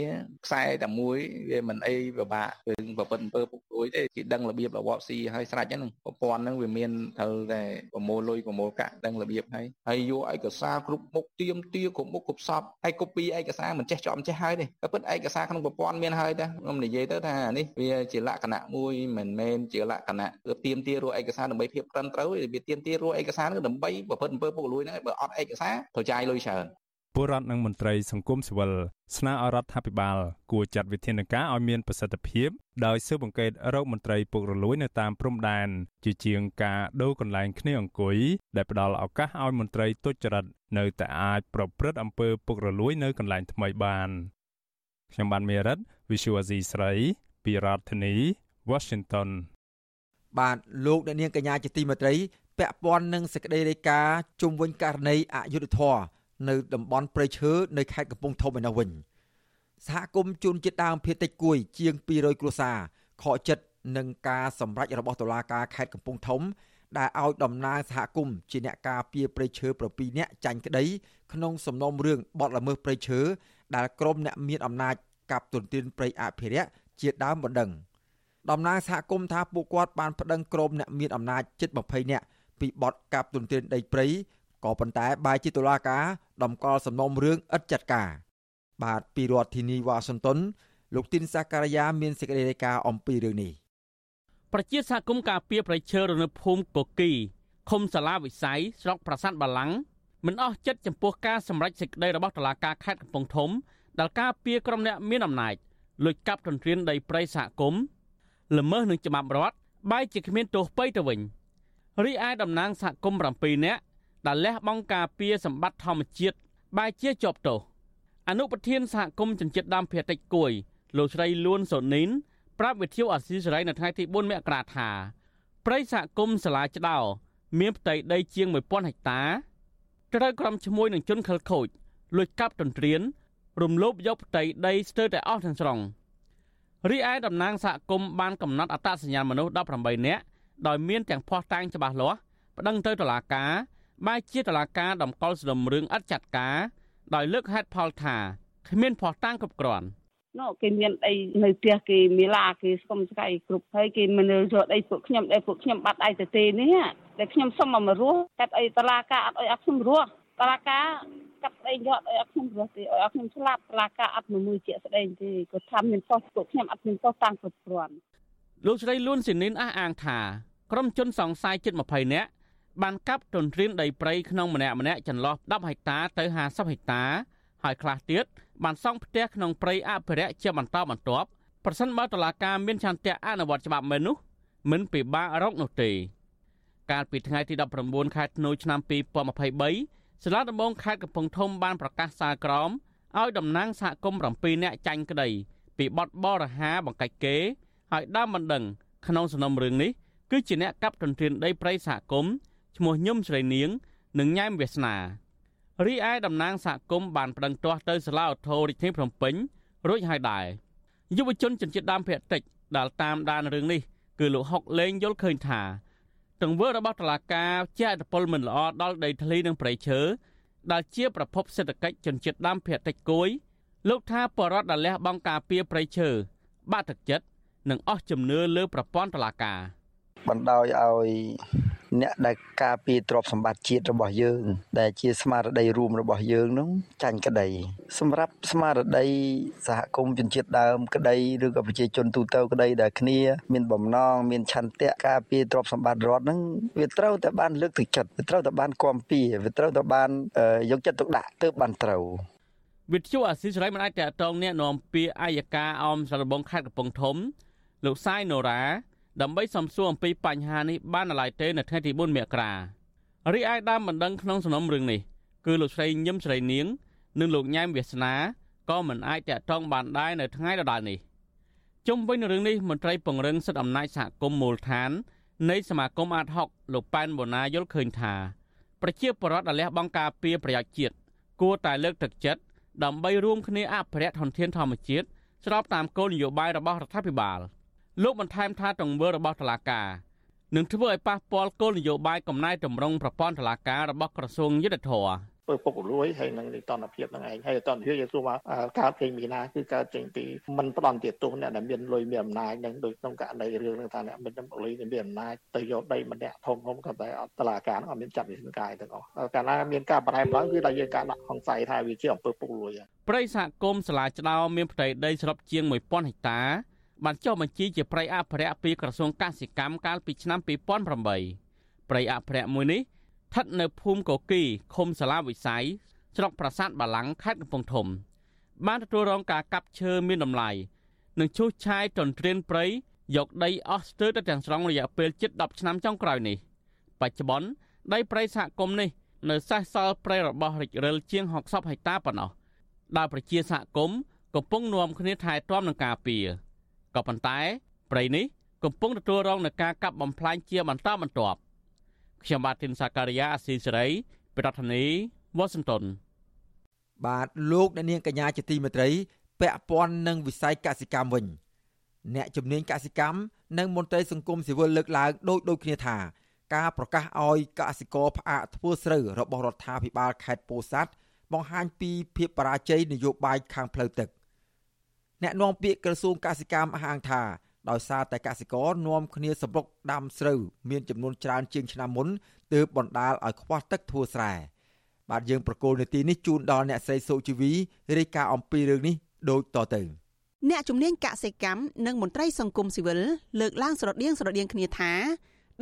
ខ្សែតែមួយវាមិនអីពិបាកគឺប្រពន្ធអំពើពុករលួយទេគេដឹងរបៀបរបបស៊ីហើយស្រេចហ្នឹងប្រព័ន្ធហ្នឹងវាមានត្រូវតែប្រមូលលុយប្រមូលកាក់ដឹងរបៀបហើយហើយយកឯកសារគ្រប់មុខទៀមទាគ្រប់មុខគ្រប់សពហើយកូពីឯកសារមិនចេះចំចេះហើយទេតែពិតឯកសារក្នុងប្រព័ន្ធមានហើយតែខ្ញុំនិយាយទៅថានេះវាជាលក្ខណៈមួយមិនមែនជាលក្ខណៈគឺទៀមទារកឯកសារដើម្បីភាពត្រឹមត្រូវវាទៀមទារកឯកសារហ្នឹងដើម្បីប្រព្រឹត្តអំពើពុករលួយហ្នឹងបើអត់ឯកសារត្រូវចាយលុយច្រើន ពលរដ្ឋនិងមន្ត្រីសង្គមស៊ីវិលស្នើឲ្យរដ្ឋាភិបាលគួរចាត់វិធានការឲ្យមានប្រសិទ្ធភាពដោយស៊ើបអង្កេតរោគមន្ត្រីពុករលួយនៅតាមព្រំដែនជាជាងការដូរកន្លែងគ្នាអង្គុយដែលផ្ដល់ឱកាសឲ្យមន្ត្រីទុច្ចរិតនៅតែអាចប្រព្រឹត្តអំពើពុករលួយនៅកន្លែងថ្មីបានខ្ញុំបានមេរិត Visual Asia ស្រីពីរដ្ឋធានី Washington បាទលោកអ្នកនាងកញ្ញាជាទីមេត្រីពាក់ព័ន្ធនឹងសេចក្តីរាយការណ៍ជុំវិញករណីអយុធធរ នៅតំបន់ព្រៃឈើនៅខេត្តកំពង់ធំឯនោះវិញសហគមន៍ជនជាតិដើមភាគតិចគួយ ជាង200គ្រួសារខកចិត្តនឹងការសម្រេចរបស់តុលាការខេត្តកំពង់ធំ ដែលឲ្យតំណាងសហគមន៍ជាអ្នកការពារព្រៃឈើ7នាក់ចាញ់ក្តីក្នុងសំណុំរឿងបទល្មើសព្រៃឈើដែលក្រុមអ្នកមានអំណាចកាប់ទុនទានព្រៃអភិរក្សជាដើមបណ្ដឹងតំណាងសហគមន៍ថាពួកគាត់បានប្តឹងក្រុមអ្នកមានអំណាចជិត20នាក់ពីបទកាប់ទុនទានដីព្រៃ ក៏ប៉ុន្តែបែរជាតុលាការដំកល់សំណុំរឿងឥតចាត់ការបាទពីរដ្ឋធានីវ៉ាស៊ីនតោនលោកទីនសាការីយ៉ាមានសេចក្តីរាយការណ៍អំពីរឿងនេះប្រជាសហគមន៍ការពារប្រៃឈើរនៅភូមិកគីឃុំសាឡាវិស័យស្រុកប្រាសាទបាឡាំងមិនអស់ចិត្តចំពោះការសម្រេចសេចក្តីរបស់តុលាការខេត្តកំពង់ធំដែលការពារក្រុមអ្នកមានអំណាចលួចកាប់ទន្ទ្រានដីព្រៃសហគមន៍ល្មើសនឹងច្បាប់រដ្ឋបែរជាគ្មានទោសបីទៅវិញរីឯតំណាងសហគមន៍7នាក់ ដែលលះបង់ការពារសម្បត្តិធម្មជាតិបែរជាជាប់ទោសអនុប្រធានសហគមន៍ចិញ្ចិតដើមភាគតិចគួយលោកស្រីលួនសូនីនប្រាប់វិទ្យុអាស៊ីសេរីនៅថ្ងៃទី4មករាថាព្រៃសហគមន៍សាលាឆ្ដោមានផ្ទៃដីជាង1000ហិកតាត្រូវក្រុមឈ្មួញនឹងជនខិលខូចលួចកាប់ទន្ទ្រានរំលោភយកផ្ទៃដីស្ទើរតែអស់ទាំងស្រុងរីឯតំណាងសហគមន៍បានកំណត់អត្តសញ្ញាណមនុស្ស18នាក់ដោយមានទាំងភ័ស្តុតាងច្បាស់លាស់ប្តឹងទៅតុលាការ បែរជាតុលាការដំកល់សំណុំរឿងឥតចាត់ការដោយលើកហេតុផលថាគ្មានភ័ស្តុតាងគ្រប់គ្រាន់នោះគេមានអីនៅផ្ទះគេមេឡាគេស្គមស្កៃគ្រប់ហើយគេមិនយកអីពួកខ្ញុំដែលពួកខ្ញុំបាត់ដៃទៅទេនេះតែខ្ញុំសុំមករស់កាត់អីតឡាការអត់អីអត់ខ្ញុំរស់តឡាការកាត់អីយកអីអត់ខ្ញុំរស់ទេអត់ខ្ញុំស្លាប់តឡាការអត់មួយជាក់ស្ដែងទេគាត់ថាមានប៉ុស្តិ៍ពួកខ្ញុំអត់មានប៉ុស្តិ៍តាំងគ្រប់គ្រាន់លោកស្រីលួនស៊ីនីនអះអាងថាក្រុមជនសង្ស័យជិត20នាក់ បានកាប់ទន្ទ្រានដីព្រៃក្នុងម្នាក់ម្នាក់ចន្លោះ10ហិកតាទៅ50ហិកតាហើយខ្លះទៀតបានសង់ផ្ទះក្នុងព្រៃអភិរក្សជាបន្តបន្ទាប់ប្រសិនបើតុលាការមានឆន្ទៈអនុវត្តច្បាប់មែននោះមិនពិបាករកនោះទេកាលពីថ្ងៃទី19ខែធ្នូឆ្នាំ2023សាលាដំបងខេត្តកំពង់ធំបានប្រកាសសាលក្រមឲ្យតំណាងសហគមន៍7នាក់ចាញ់ក្តីពីបទបរិហាបង្កាច់គេហើយដើមបណ្ដឹងក្នុងសំណុំរឿងនេះគឺជាអ្នកកាប់ទន្ទ្រានដីព្រៃសហគមន៍ ឈ្មោះញឹមស្រីនាង និងញ៉ែមវាសនារីឯតំណាងសហគមន៍បានប្តឹងទាស់ទៅសាលាឧទ្ធររាជធានីភ្នំពេញរួចហើយដែរយុវជនជនជាតិដើមភាគតិចដែលតាមដានរឿងនេះគឺលោកហុកលេងយល់ឃើញថាទង្វើរបស់តុលាការជាអត្តពលមិនល្អដល់ដីធ្លីនិងប្រៃឈើដែលជាប្រភពសេដ្ឋកិច្ចជនជាតិដើមភាគតិចគួយលោកថាបរដ្ឋដែលលះបង់ការពារប្រៃឈើបាក់ទឹកចិត្តនិងអស់ជំនឿលើប្រព័ន្ធតុលាការបណ្ដោយឲ្យ អ្នកដែលការពារទ្រព្យសម្បត្តិជាតិរបស់យើង ដែលជាស្មារតីរួមរបស់យើងនោះចាញ់ក្តី សម្រាប់ស្មារតីសហគមន៍ជនជាតិដើមក្តីឬក៏ប្រជាជនទូទៅក្តីដែលគ្នាមានបំណងមានឆន្ទៈការពារទ្រព្យសម្បត្តិរដ្ឋហ្នឹងវាត្រូវតែបានលើកទឹកចិត្តវាត្រូវតែបានគាំពៀវាត្រូវតែបានយកចិត្តទុកដាក់ទើបបានត្រូវវិទ្យុអាស៊ីសេរីមិនអាចតតងអ្នកនាំពាក្យអាយកាអមសារបងខេត្តកំពង់ធំលោកសាយណូរ៉ា ដើម្បីសំសួរអំពីបញ្ហានេះបាននៅឡើយទេនៅថ្ងៃទី4មករារីឯដើមបណ្ដឹងក្នុងសំណុំរឿងនេះគឺលោកស្រីញឹមស្រីនាង និងលោកញ៉ែមវាសនាក៏មិនអាចតាក់ទងបានដែរនៅថ្ងៃដដែលនេះជុំវិញនឹងរឿងនេះមន្ត្រីពង្រឹងសិទ្ធិអំណាចសហគមន៍មូលដ្ឋាន នៃសមាគមអាត60លោកប៉ែនបូណាយល់ឃើញថាប្រជាពលរដ្ឋដែលលះបង់ការពារប្រយោជន៍ជាតិគួរតែលើកទឹកចិត្តដើម្បីរួមគ្នាអភិរក្សធនធានធម្មជាតិស្របតាមគោលនយោបាយរបស់រដ្ឋាភិបាល។ លោកបន្ថែមថាទង្វើរបស់តុលាការនឹងធ្វើឲ្យប៉ះពាល់គោលនយោបាយកំណែតម្រង់ប្រព័ន្ធតុលាការរបស់ក្រសួងយុទ្ធភ័ពធ្វើពុករលួយហើយនឹងនីតិរដ្ឋភាពនឹងឯងហើយតនភាពយើងសួរថាកើតចេញពីណាគឺកើតចេញពីមិនផ្ដំទាទោសអ្នកដែលមានលុយមានអំណាចនឹងដូចក្នុងករណីរឿងនឹងថាអ្នកមានលុយមានអំណាចទៅយកដីម្នាក់ធំធំក៏តែអត់តឡាការអត់មានចាត់វិធានការទាំងអស់កាលណាមានការបន្ថែមឡើងគឺតែយើងការដាក់ហង្ស័យថាវាជាអំពើពុករលួយព្រៃសហគមន៍សាលាឆ្ដោមានផ្ទៃដីសរុបជាង1000ហិកតា បានចុះបញ្ជីជាព្រៃអភិរក្សពីក្រសួងកសិកម្មកាលពីឆ្នាំ2008ព្រៃអភិរក្សមួយនេះស្ថិតនៅភូមិកគីឃុំសាឡាវិស័យស្រុកប្រាសាទបាឡាំងខេត្តកំពង់ធំ បានទទួលរងការកាប់ឈើមានតម្លៃនិងឈូសឆាយទន្ទ្រានព្រៃយកដីអស់ស្ទើរទៅទាំងស្រុងរយៈពេលជិត10ឆ្នាំចុងក្រោយនេះបច្ចុប្បន្នដីព្រៃសហគមន៍នេះនៅសេសសល់ព្រៃរបស់រិចរិលជាង60ហិកតាប៉ុណ្ណោះដែលប្រជាសហគមន៍កំពុងនាំគ្នាថែទាំនិងការពារ ក៏ប៉ុន្តែព្រៃនេះកំពុងទទួលរងនឹងការកាប់បំផ្លាញជាបន្តបន្ទាប់ខ្ញុំបាទធីនសាការីយ៉ាអស៊ីសេរីប្រធានាធិបតីវ៉ាស៊ីនតោនបាទលោកអ្នកនាងកញ្ញាជាទីមេត្រីពាក់ព័ន្ធនឹងវិស័យកសិកម្មវិញ អ្នកជំនាញកសិកម្មនិងមន្ត្រីសង្គមស៊ីវិលលើកឡើងដូចដូចគ្នាថាការប្រកាសឲ្យកសិករផ្អាកធ្វើស្រូវរបស់រដ្ឋាភិបាលខេត្តពោធិ៍សាត់បង្ហាញពីភាពបរាជ័យនយោបាយខាងផ្លូវទឹក អ្នកនាំពាក្យក្រសួងកសិកម្មអះអាងថាដោយសារតែកសិករនាំគ្នាសម្រុកដាំស្រូវមានចំនួនច្រើនជាងឆ្នាំមុនទើបបណ្ដាលឲ្យខ្វះទឹកធ្វើស្រែបាទយើងប្រកូលនេតិនេះជូនដល់អ្នកស្រីសុជីវីរាយការណ៍អំពីរឿងនេះដូចតទៅអ្នកជំនាញកសិកម្មនិងមន្ត្រីសង្គមស៊ីវិលលើកឡើងស្រដៀងស្រដៀងគ្នាថា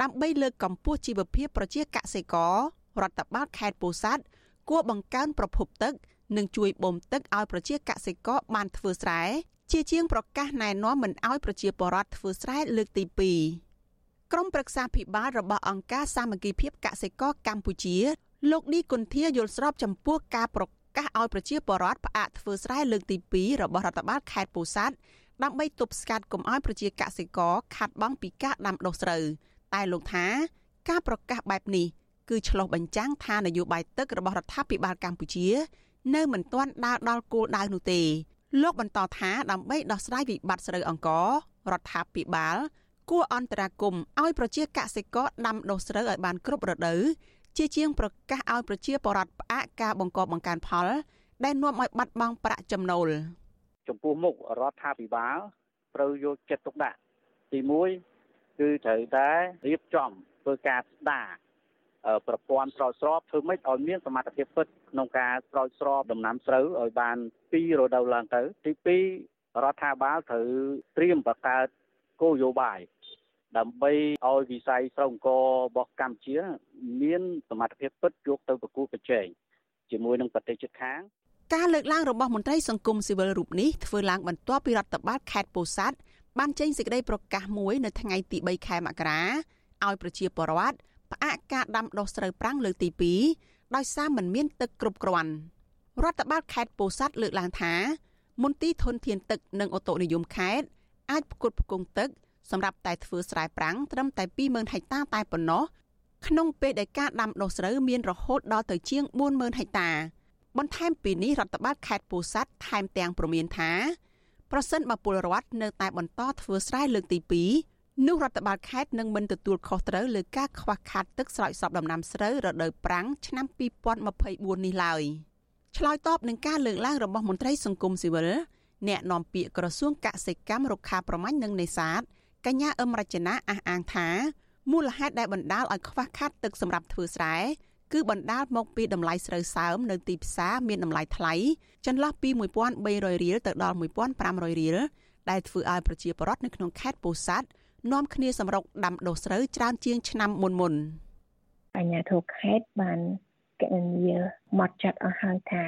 ដើម្បីលើកកម្ពស់ជីវភាពប្រជាកសិកររដ្ឋបាលខេត្តពោធិ៍សាត់គួរបង្កើនប្រភពទឹក និងជួយបូមទឹកឲ្យប្រជាកសិករបានធ្វើស្រែជាជាងប្រកាសណែនាំមិនឲ្យប្រជាពលរដ្ឋធ្វើស្រែលើកទី2ក្រុមប្រឹក្សាភិបាលរបស់អង្គការសាមគ្គីភាពកសិករកម្ពុជា លោកឌីគុន្ធាយល់ស្របចំពោះការប្រកាសឲ្យប្រជាពលរដ្ឋផ្អាកធ្វើស្រែលើកទី2របស់រដ្ឋបាលខេត្តពោធិ៍សាត់ដើម្បីទប់ស្កាត់កុំឲ្យប្រជាកសិករខាត់បង់ពីការដាំដុះស្រូវតែលោកថា ការប្រកាសបែបនេះគឺឆ្លុះបញ្ចាំងថានយោបាយទឹករបស់រដ្ឋាភិបាលកម្ពុជា នៅមិនទាន់ដើរដល់គោលដៅនោះទេលោកបន្តថាដើម្បីដោះស្រាយវិបត្តិស្រូវអង្កររដ្ឋាភិបាលគួរអន្តរាគមឲ្យប្រជាកសិករដាំដុះស្រូវឲ្យបានគ្រប់រដូវជាជាងប្រកាសឲ្យប្រជាពលរដ្ឋផ្អាកការបង្កបង្កើនផល ដែលនាំឲ្យបាត់បង់ប្រាក់ចំណូលចំពោះមុខរដ្ឋាភិបាលត្រូវយកចិត្តទុកដាក់ទី1គឺត្រូវតែរៀបចំធ្វើការស្ដារ ប្រព័ន្ធស្រោចស្រពធ្វើម៉េចឲ្យមានសមត្ថភាពពិតក្នុងការស្រោចស្រពដំណាំស្រូវឲ្យបានពីរដូវឡើងទៅទី2រដ្ឋាភិបាលត្រូវត្រៀមបង្កើតគោលនយោបាយដើម្បីឲ្យវិស័យស្រោងករបស់កម្ពុជា មានសមត្ថភាពពិតយកទៅប្រគល់ប្រជែងជាមួយនឹងប្រទេសជិតខាងការលើកឡើងរបស់មន្ត្រីសង្គមស៊ីវិលរូបនេះធ្វើឡើងបន្ទាប់ពីរដ្ឋបាលខេត្តពោធិ៍សាត់បានចេញសេចក្តីប្រកាសមួយនៅថ្ងៃទី3ខែមករាឲ្យប្រជាពលរដ្ឋ ផ្អាកការដាំដុះស្រូវប្រាំងលើកទី2ដោយសារមិនមានទឹកគ្រប់គ្រាន់រដ្ឋបាលខេត្តពោធិ៍សាត់លើកឡើងថាមន្ទីរធនធានទឹកនិងអូតូនិយមខេត្តអាចផ្គត់ផ្គង់ទឹកសម្រាប់តែធ្វើស្រែប្រាំងត្រឹមតែ20000ហិកតាតែប៉ុណ្ណោះក្នុងពេលដែលការដាំដុះស្រូវមានរហូតដល់ទៅជាង40000ហិកតា បន្ថែមពីនេះរដ្ឋបាលខេត្តពោធិ៍សាត់ថែមទាំងព្រមានថាប្រសិនបើពលរដ្ឋនៅតែបន្តធ្វើស្រែលើកទី2 នោះរដ្ឋបាលខេត្តនឹងមិនទទួលខុសត្រូវលើការខ្វះខាតទឹកស្រោចស្រពដំណាំស្រូវរដូវប្រាំងឆ្នាំ2024នេះឡើយឆ្លើយតបនឹងការលើកឡើងរបស់មន្ត្រីសង្គមស៊ីវិលអ្នកនាំពាក្យក្រសួងកសិកម្មរុក្ខាប្រមាញ់និងនេសាទកញ្ញាអឹមរចនាអះអាងថាមូលហេតុដែលបណ្ដាលឲ្យខ្វះខាតទឹកសម្រាប់ធ្វើស្រែគឺបណ្ដាលមកពីតម្លៃស្រូវសើមនៅទីផ្សារមានតម្លៃថ្លៃចន្លោះពី1300រៀលទៅដល់1500រៀលដែលធ្វើឲ្យប្រជាពលរដ្ឋនៅក្នុងខេត្តពោធិ៍សាត់ នាំគ្នាសម្រុកដាំដុះស្រូវច្រើនជាងឆ្នាំមុនមុនអញ្ញាធិខេតបានកណនីមកចាត់អស់ហើយថា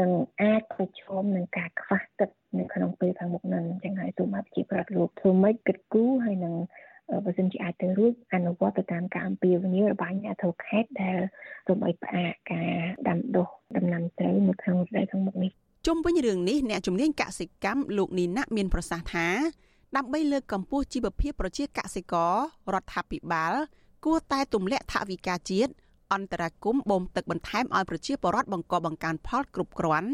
នឹងអាចប្រឈមនឹងការខ្វះទឹកនៅក្នុងពេលខាងមុខនឹងចឹងហើយទូមកជាប្រដ្ឋលោកធ្វើម៉េចគិតគូរហើយនឹងបើសិនជាអាចទៅរួចអនុវត្តទៅតាមការអំពាវនាវរបស់អាជ្ញាធរខេត្តដែលសូមឲ្យផ្អាកការដាំដុះដំណាំស្រូវនៅក្នុងរដូវខាងមុខនេះជុំវិញរឿងនេះអ្នកជំនាញកសិកម្មលោកនីណាមានប្រសាសន៍ថា ដើម្បីលើកកម្ពស់ជីវភាពប្រជាកសិកររដ្ឋាភិបាល គួរតែទម្លាក់ថវិកាជាតិអន្តរាគមបូមទឹកបន្ថែមឲ្យប្រជាពលរដ្ឋបង្កបង្កើនផលគ្រប់គ្រាន់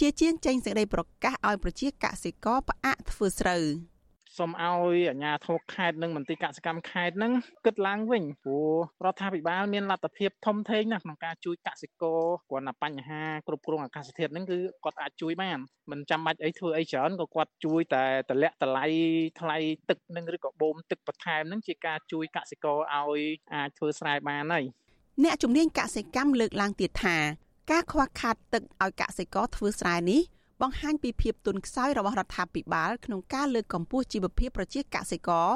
ជាជាងចេញសេចក្តីប្រកាសឲ្យប្រជាកសិករផ្អាកធ្វើស្រូវ។ សូមឲ្យអាជ្ញាធរខេត្តនិងមន្ទីរកសិកម្មខេត្តនឹងគិតឡើងវិញព្រោះរដ្ឋាភិបាលមានលទ្ធភាពធំធេងណាស់ក្នុងការជួយកសិករគ្រាន់តែបញ្ហាគ្រប់គ្រងអាកាសធាតុហ្នឹងគឺគាត់អាចជួយបានមិនចាំបាច់អីធ្វើអីច្រើនក៏គាត់ជួយតែតម្លាក់តម្លៃថ្លៃទឹកនឹងឬក៏បូមទឹកបន្ថែមហ្នឹងជាការជួយកសិករឲ្យអាចធ្វើស្រែបានហើយអ្នកជំនាញកសិកម្មលើកឡើងទៀតថាការខ្វះខាតទឹកឲ្យកសិករធ្វើស្រែនេះ បង្ហាញពីភាពទន់ខ្សោយរបស់រដ្ឋាភិបាលក្នុងការលើកកម្ពស់ជីវភាពប្រជាកសិករ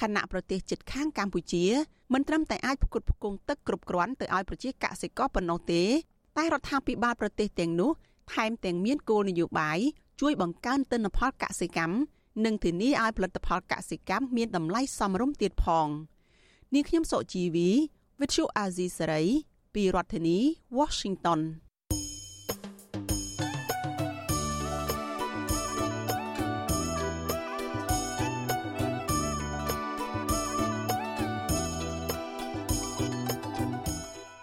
ខណៈប្រទេសជិតខាងកម្ពុជាមិនត្រឹមតែអាចផ្គត់ផ្គង់ទឹកគ្រប់គ្រាន់ទៅឲ្យប្រជាកសិករប៉ុណ្ណោះទេតែរដ្ឋាភិបាលប្រទេសទាំងនោះថែមទាំងមានគោលនយោបាយជួយបង្កើនទិន្នផលកសិកម្មនិងធានាឲ្យផលិតផលកសិកម្មមានតម្លៃសមរម្យទៀតផងនាងខ្ញុំសុជីវី Vithu Azizi Saray ពីរដ្ឋធានី Washington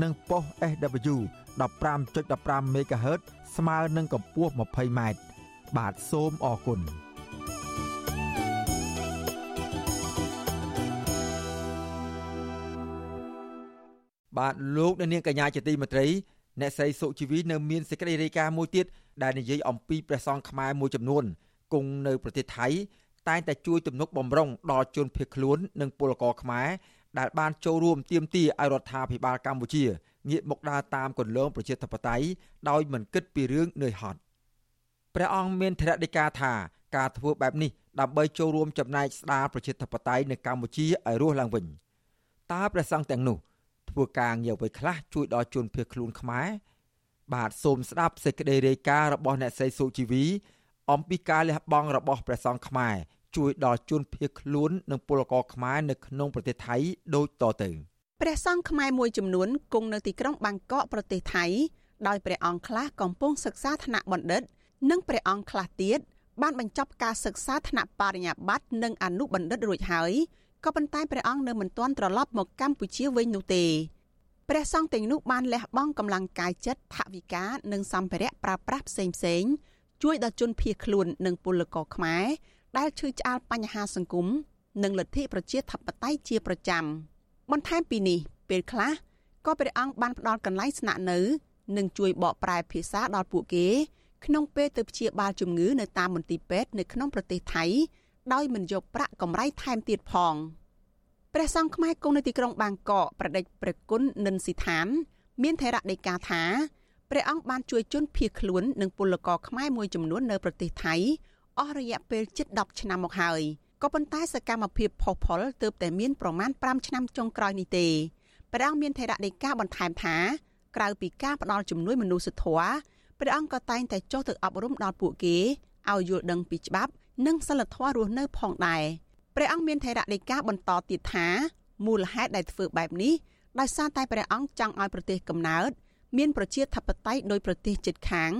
និងប៉ុស SW 15.15 MHz ស្មើនឹងកម្ពស់ 20m បាទសូមអរគុណបាទលោកអ្នកនាងកញ្ញាជាទីមេត្រីអ្នកស្រីសុជីវីនៅមានសេចក្តីរាយការណ៍មួយទៀតដែលនិយាយអំពីព្រះសង្ឃខ្មែរមួយចំនួនគង់នៅប្រទេសថៃតែងតែជួយទំនុកបំរុងដល់ជនភៀសខ្លួននិងពលករខ្មែរ ដែលបានចូលរួមទាមទារឲ្យរដ្ឋាភិបាលកម្ពុជាងាកមកដើរតាមគន្លងប្រជាធិបតេយ្យដោយមិនគិតពីរឿងនឿយហត់ព្រះអង្គមានធរណីកាថាការធ្វើបែបនេះដើម្បីចូលរួមចំណែកស្ដារប្រជាធិបតេយ្យនៅកម្ពុជាឲ្យរស់ឡើងវិញតើព្រះសង្ឃទាំងនោះធ្វើការងារអ្វីខ្លះជួយដល់ជនភៀសខ្លួនខ្មែរបាទសូមស្ដាប់សេចក្តីរាយការណ៍របស់អ្នកស្រីសុជីវីអំពីការលះបង់របស់ព្រះសង្ឃខ្មែរ ជួយដល់ជនភៀសខ្លួននិងពលករខ្មែរនៅក្នុងប្រទេសថៃដូចតទៅព្រះសង្ឃខ្មែរមួយចំនួនគង់នៅទីក្រុងបាងកកប្រទេសថៃដោយព្រះអង្គខ្លះកំពុងសិក្សាថ្នាក់បណ្ឌិត និងព្រះអង្គខ្លះទៀតបានបញ្ចប់ការសិក្សាថ្នាក់បរិញ្ញាបត្រនិងអនុបណ្ឌិតរួចហើយក៏ប៉ុន្តែព្រះអង្គនៅមិនទាន់ត្រឡប់មកកម្ពុជាវិញនោះទេព្រះសង្ឃទាំងនោះបានលះបង់កម្លាំងកាយចិត្តថវិកានិងសម្ភារៈប្រើប្រាស់ផ្សេងផ្សេងជួយដល់ជនភៀសខ្លួននិងពលករខ្មែរ ដែលឈឺឆ្អាលបញ្ហាសង្គមនិងលទ្ធិប្រជាធិបតេយ្យជាប្រចាំបន្ថែមពីនេះពេលខ្លះក៏ព្រះអង្គបានផ្ដល់កន្លែងស្នាក់នៅ និងជួយបកប្រែភាសាដល់ពួកគេ ក្នុងពេលទៅព្យាបាលជំងឺនៅតាមមន្ទីរពេទ្យនៅក្នុងប្រទេសថៃដោយមិនយកប្រាក់កម្រៃថែមទៀតផងព្រះសង្ឃខ្មែរគង់នៅទីក្រុងបាងកកប្រដេចព្រះគុណនិនសិដ្ឋាន មានថេរដីកាថាព្រះអង្គបានជួយជនភៀសខ្លួននិងពលករខ្មែរមួយចំនួននៅប្រទេសថៃ អស់រយៈពេលជិត10ឆ្នាំមកហើយក៏ប៉ុន្តែសកម្មភាពផុសផុលទើបតែមានប្រមាណ5ឆ្នាំចុងក្រោយនេះទេព្រះអង្គមានថេរដីកាបន្ថែមថាក្រៅពីការផ្ដល់ជំនួយមនុស្សធម៌ព្រះអង្គក៏តែងតែចុះទៅអប់រំដល់ពួកគេឲ្យយល់ដឹងពីច្បាប់និងសិលធម៌រស់នៅផងដែរព្រះអង្គមានថេរដីកាបន្តទៀតថាមូលហេតុដែលធ្វើបែបនេះដោយសារតែព្រះអង្គចង់ឲ្យប្រទេសកំណើតមានប្រជាធិបតេយ្យដោយប្រទេសជិតខាង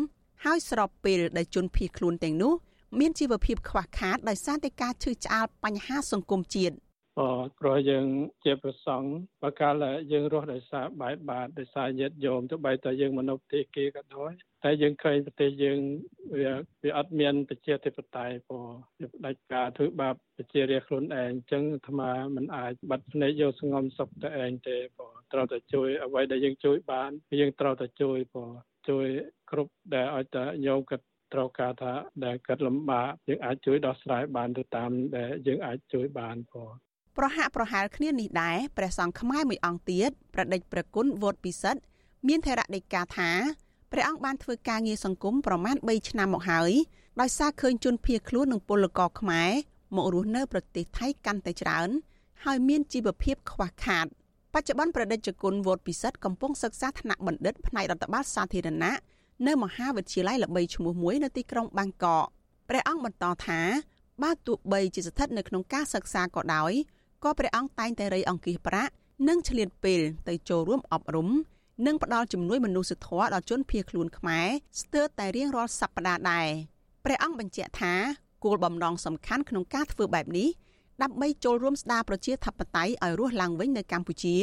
ហើយស្របពេលដែលជនភៀសខ្លួនទាំងនោះ មានជីវភាពខ្វះខាតដោយសារតែការឈឺឆ្អាលបញ្ហាសង្គមជាតិអព្រោះយើងជាប្រសង់បើកាលយើងរស់ដោយសារបែបបាតដោយសារញាតិញោមទៅបីតែយើងមនុស្សទេគេក៏ដោយតែយើងឃើញប្រទេសយើងវាវាអត់មានប្រជាធិបតេយ្យព្រោះវាផ្ដាច់ការធ្វើបាបប្រជារាស្ត្រខ្លួនឯងអញ្ចឹងអាត្មាមិនអាចបាត់ភ្នែកយកសងំសុខទៅឯងទេព្រោះត្រូវតែជួយអ្វីដែលយើងជួយបានយើងត្រូវតែជួយព្រោះជួយគ្រប់ដែលឲ្យតែញោមគាត់ ត្រូវការថាដែលគាត់លំបាកយើងអាចជួយដោះស្រាយបានទៅតាមដែលយើងអាចជួយបានព្រោះប្រហាក់ប្រហែលគ្នានេះដែរព្រះសង្ឃខ្មែរមួយអង្គទៀតប្រដេចព្រះគុណវត្តពិសិដ្ឋមានថេរដីកាថាព្រះអង្គបានធ្វើការងារសង្គមប្រមាណ3ឆ្នាំមកហើយដោយសារឃើញជនភៀសខ្លួននិងពលករខ្មែរមករស់នៅប្រទេសថៃកាន់តែច្រើនហើយមានជីវភាពខ្វះខាតបច្ចុប្បន្នប្រដេជគុណវត្តពិសិដ្ឋកំពុងសិក្សាថ្នាក់បណ្ឌិតផ្នែករដ្ឋបាលសាធារណៈ នៅមហាវិទ្យាល័យល្បីឈ្មោះមួយនៅទីក្រុងបាងកកព្រះអង្គបន្តថាបើទោះបីជាស្ថិតនៅក្នុងការសិក្សាក៏ដោយក៏ព្រះអង្គតែងតែរៃអង្គាសប្រាក់និងឆ្លៀតពេលទៅចូលរួមអប់រំនិងផ្ដល់ជំនួយមនុស្សធម៌ដល់ជនភៀសខ្លួនខ្មែរស្ទើរតែរៀងរាល់សប្តាហ៍ដែរព្រះអង្គបញ្ជាក់ថាគោលបំណងសំខាន់ក្នុងការធ្វើបែបនេះដើម្បីចូលរួមស្ដារប្រជាធិបតេយ្យឲ្យរស់ឡើងវិញនៅកម្ពុជា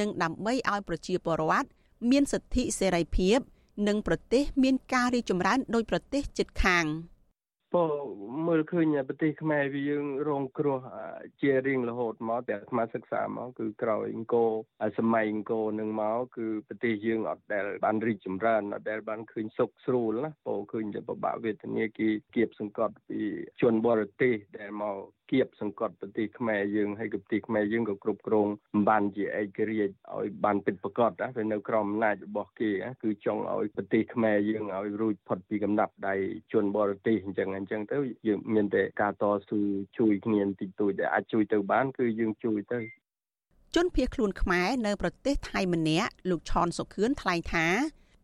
និងដើម្បីឲ្យប្រជាពលរដ្ឋមានសិទ្ធិសេរីភាព និងប្រទេស មានការរីកចម្រើនដោយប្រទេសជិតខាង។ពោមើលឃើញប្រទេសខ្មែរវាយើងរងគ្រោះជារៀងរហូតមកតែអាត្មាសិក្សាមកគឺក្រោយអង្គរសម័យអង្គរនឹងមកគឺប្រទេសយើងអត់ដែលបានរីកចម្រើនអត់ដែលបានឃើញសុខស្រួលណាពោឃើញតែពិបាកវេទនាគេគៀបសង្កត់ពីជនបរទេសដែលមក គៀបសង្កត់ប្រទេសខ្មែរយើងហើយក៏ប្រទេសខ្មែរយើងក៏គ្រប់គ្រងមិនបានជាឯករាជ្យឲ្យបានពិតប្រាកដណាវានៅក្រោមអំណាចរបស់គេគឺចង់ឲ្យប្រទេសខ្មែរយើងឲ្យរួចផុតពីកំណាប់ដៃជនបរទេសអញ្ចឹងអញ្ចឹងទៅយើងមានតែការតស៊ូជួយគ្នាបន្តិចតួចដែលអាចជួយទៅបានគឺយើងជួយទៅជនភៀសខ្លួនខ្មែរនៅប្រទេសថៃម្នាក់លោកឆនសុខឿនថ្លែងថា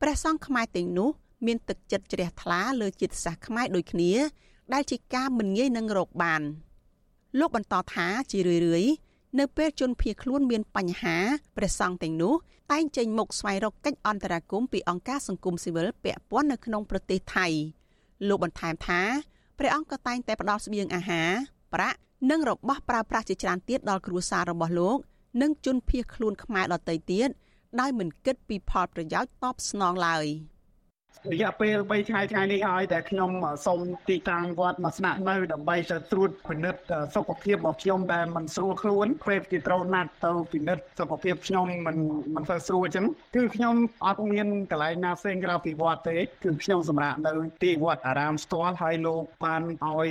ព្រះសង្ឃខ្មែរទាំងនោះមានទឹកចិត្តជ្រះថ្លាលើជាតិសាសន៍ខ្មែរដូចគ្នា ដែលជាការមិនងាយនឹងរកបាន លោកបន្តថាជារឿយៗនៅពេលជនភៀសខ្លួនមានបញ្ហាព្រះសង្ឃទាំងនោះតែងចេញមុខស្វែងរកកិច្ចអន្តរាគមន៍ពីអង្គការសង្គមស៊ីវិលពាក់ព័ន្ធនៅក្នុងប្រទេសថៃលោកបន្ថែមថាព្រះអង្គក៏តែងតែផ្ដល់ស្បៀងអាហារប្រាក់និងរបស់ប្រើប្រាស់ជាច្រើនទៀតដល់គ្រួសាររបស់លោក និងជនភៀសខ្លួនខ្មែរដទៃទៀតដោយមិនគិតពីផលប្រយោជន៍តបស្នងឡើយ។ រយៈពេល3ថ្ងៃថ្ងៃនេះហើយតែខ្ញុំសូមទីតាំងវត្តមកស្នាក់នៅដើម្បីទៅត្រួតពិនិត្យសុខភាពរបស់ខ្ញុំដែលមិនស្រួលខ្លួនពេលគេត្រូវណាត់ទៅពិនិត្យសុខភាពខ្ញុំមិនមិនសូវស្រួលអញ្ចឹងគឺខ្ញុំអត់មានកន្លែងណាផ្សេងក្រៅពីវត្តទេគឺខ្ញុំសម្រាប់នៅទីវត្តអារាមស្ទាល់ហើយលោកបានឲ្យ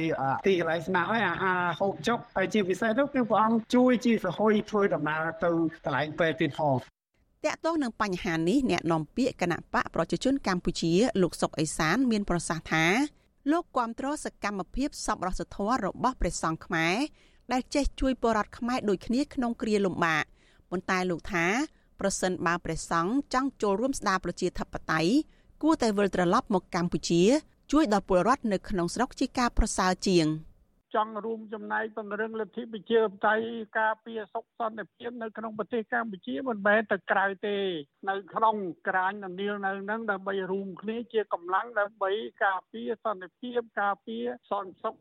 ទីកន្លែងស្នាក់ហើយអាហារហូបចុកហើយជាពិសេសទៅគឺព្រះអង្គជួយជាសហយធ្វើដំណើរទៅកន្លែងពេទ្យទៀតផង តកតងនឹងបញ្ហានេះអ្នកនាំពាក្យគណៈបកប្រជាជនកម្ពុជា លោកសុកអេសាន មានប្រសាសន៍ថាលោកគាំទ្រសកម្មភាពសប្បុរសធម៌របស់ព្រះសង្ឃខ្មែរដែលចេះជួយបរិវត្តខ្មែរដូចគ្នាក្នុងគ្រាលំបាកប៉ុន្តែលោកថាប្រសិនបើព្រះសង្ឃចង់ចូលរួមស្ដារប្រជាធិបតេយ្យគួរតែវិលត្រឡប់មកកម្ពុជា ជួយដល់ពលរដ្ឋនៅក្នុងស្រុកជាការប្រសើរជាង។ ចង់រួមចំណែកពង្រឹងលទ្ធិប្រជាធិបតេយ្យការពារសុខសន្តិភាពនៅក្នុងប្រទេសកម្ពុជាមិនមែនទៅក្រៅទេ នៅក្នុងក្រាញនានានៅនឹងដើម្បីរួមគ្នាជាកម្លាំងដើម្បីការពារសន្តិភាពការពារសន្តិសុខ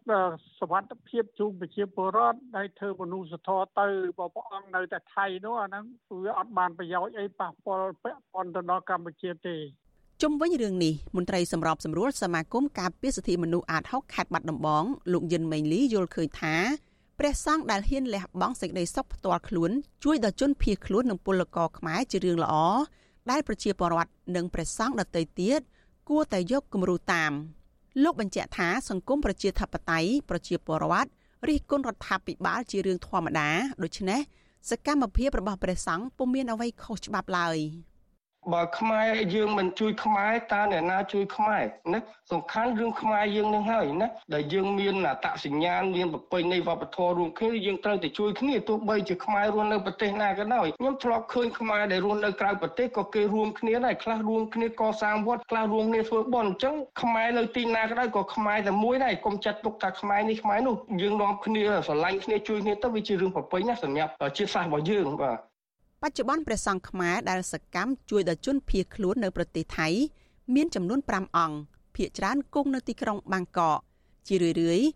សុវត្ថិភាពជូនប្រជាពលរដ្ឋដែលធ្វើមនុស្សធម៌ទៅបើព្រះអង្គនៅតែថៃនោះអាហ្នឹងវាអត់បានប្រយោជន៍អីប៉ះពាល់ពាក់ព័ន្ធទៅដល់កម្ពុជាទេ ជុំវិញរឿងនេះមន្ត្រីសម្របសម្រួលសមាគមការពារសិទ្ធិមនុស្សអាត6ខេត្តបាត់ដំបងលោកយិនមេងលីយល់ឃើញថាព្រះសង្ឃដែលហ៊ានលះបង់សេចក្តីសុខផ្ទាល់ខ្លួនជួយដល់ជនភៀសខ្លួននិងពលករខ្មែរជារឿងល្អដែលប្រជាពលរដ្ឋនិងព្រះសង្ឃដទៃទៀតគួរតែយកគំរូតាមលោកបញ្ជាក់ថាសង្គមប្រជាធិបតេយ្យប្រជាពលរដ្ឋរិះគន់រដ្ឋាភិបាលជារឿងធម្មតាដូច្នេះសកម្មភាពរបស់ព្រះសង្ឃពុំមានអ្វីខុសច្បាប់ឡើយ។ បើខ្មែរយើងមិនជួយខ្មែរតើអ្នកណាជួយខ្មែរណាសំខាន់រឿងខ្មែរយើងនឹងហើយណាដែលយើងមានអត្តសញ្ញាណមានប្រពៃណីវប្បធម៌រួមគ្នាយើងត្រូវតែជួយគ្នាទោះបីជាខ្មែររស់នៅប្រទេសណាក៏ដោយខ្ញុំធ្លាប់ឃើញខ្មែរដែលរស់នៅក្រៅប្រទេសក៏គេរួមគ្នាដែរខ្លះរួមគ្នាកសាងវត្តខ្លះរួមគ្នាធ្វើបុណ្យអញ្ចឹងខ្មែរនៅទីណាក៏ដោយក៏ខ្មែរតែមួយដែរកុំចាត់ទុកថាខ្មែរនេះខ្មែរនោះយើងនាំគ្នាស្រឡាញ់គ្នាជួយគ្នាទៅវាជារឿងប្រពៃណាសម្រាប់ជាតិសាសន៍របស់យើងបាទ បច្ចុប្បន្នព្រះសង្ឃខ្មែរដែលសកម្មជួយដល់ជនភៀសខ្លួននៅប្រទេសថៃ មានចំនួន5អង្គភាគច្រើនគង់នៅទីក្រុងបាងកកជារឿយៗ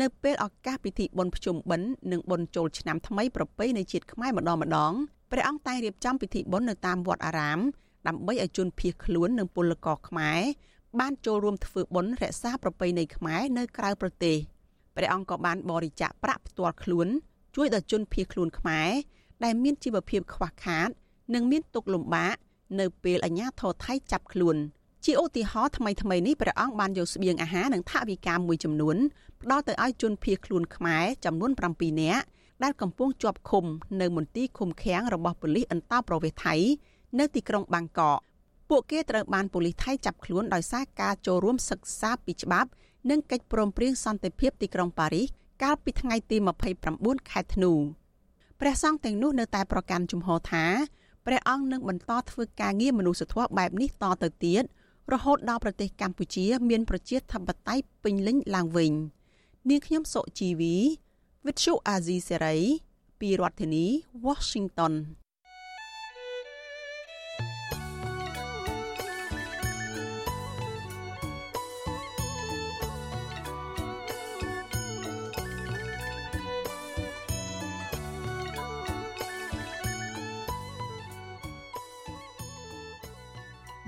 នៅពេលឱកាសពិធីបុណ្យភ្ជុំបិណ្ឌនិងបុណ្យចូលឆ្នាំថ្មីប្រពៃណីជាតិខ្មែរម្ដងម្ដងព្រះអង្គតែងរៀបចំពិធីបុណ្យនៅតាមវត្តអារាម ដើម្បីឲ្យជនភៀសខ្លួននិងពលករខ្មែរបានចូលរួមធ្វើបុណ្យរក្សាប្រពៃណីខ្មែរនៅក្រៅប្រទេសព្រះអង្គក៏បានបរិច្ចាគប្រាក់ផ្ទាល់ខ្លួន ជួយដល់ជនភៀសខ្លួនខ្មែរ ដែលមានជីវភាពខ្វះខាត និងមានទុក្ខលំបាកនៅពេលអាជ្ញាធរថៃចាប់ខ្លួនជាឧទាហរណ៍ថ្មីថ្មីនេះព្រះអង្គបានយកស្បៀងអាហារនិងថវិកាមួយចំនួនផ្ដល់ទៅឲ្យជនភៀសខ្លួនខ្មែរចំនួន7នាក់ដែលកំពុងជាប់ឃុំនៅមន្ទីរឃុំឃាំងរបស់ប៉ូលីសអន្តោប្រវេសន៍ថៃនៅទីក្រុងបាងកកពួកគេត្រូវបានប៉ូលីសថៃចាប់ខ្លួនដោយសារការចូលរួមសិក្សាពីច្បាប់និងកិច្ចព្រមព្រៀងសន្តិភាពទីក្រុងប៉ារីសកាលពីថ្ងៃទី29ខែធ្នូ ព្រះសង្ឃទាំងនោះនៅតែប្រកាន់ជំហរថាព្រះអង្គនឹងបន្តធ្វើការងារមនុស្សធម៌បែបនេះតទៅទៀតរហូតដល់ប្រទេសកម្ពុជា មានប្រជាធិបតេយ្យពេញលេញឡើងវិញនាងខ្ញុំសុជីវី With Shu Azizi Serai ពីរដ្ឋធានី Washington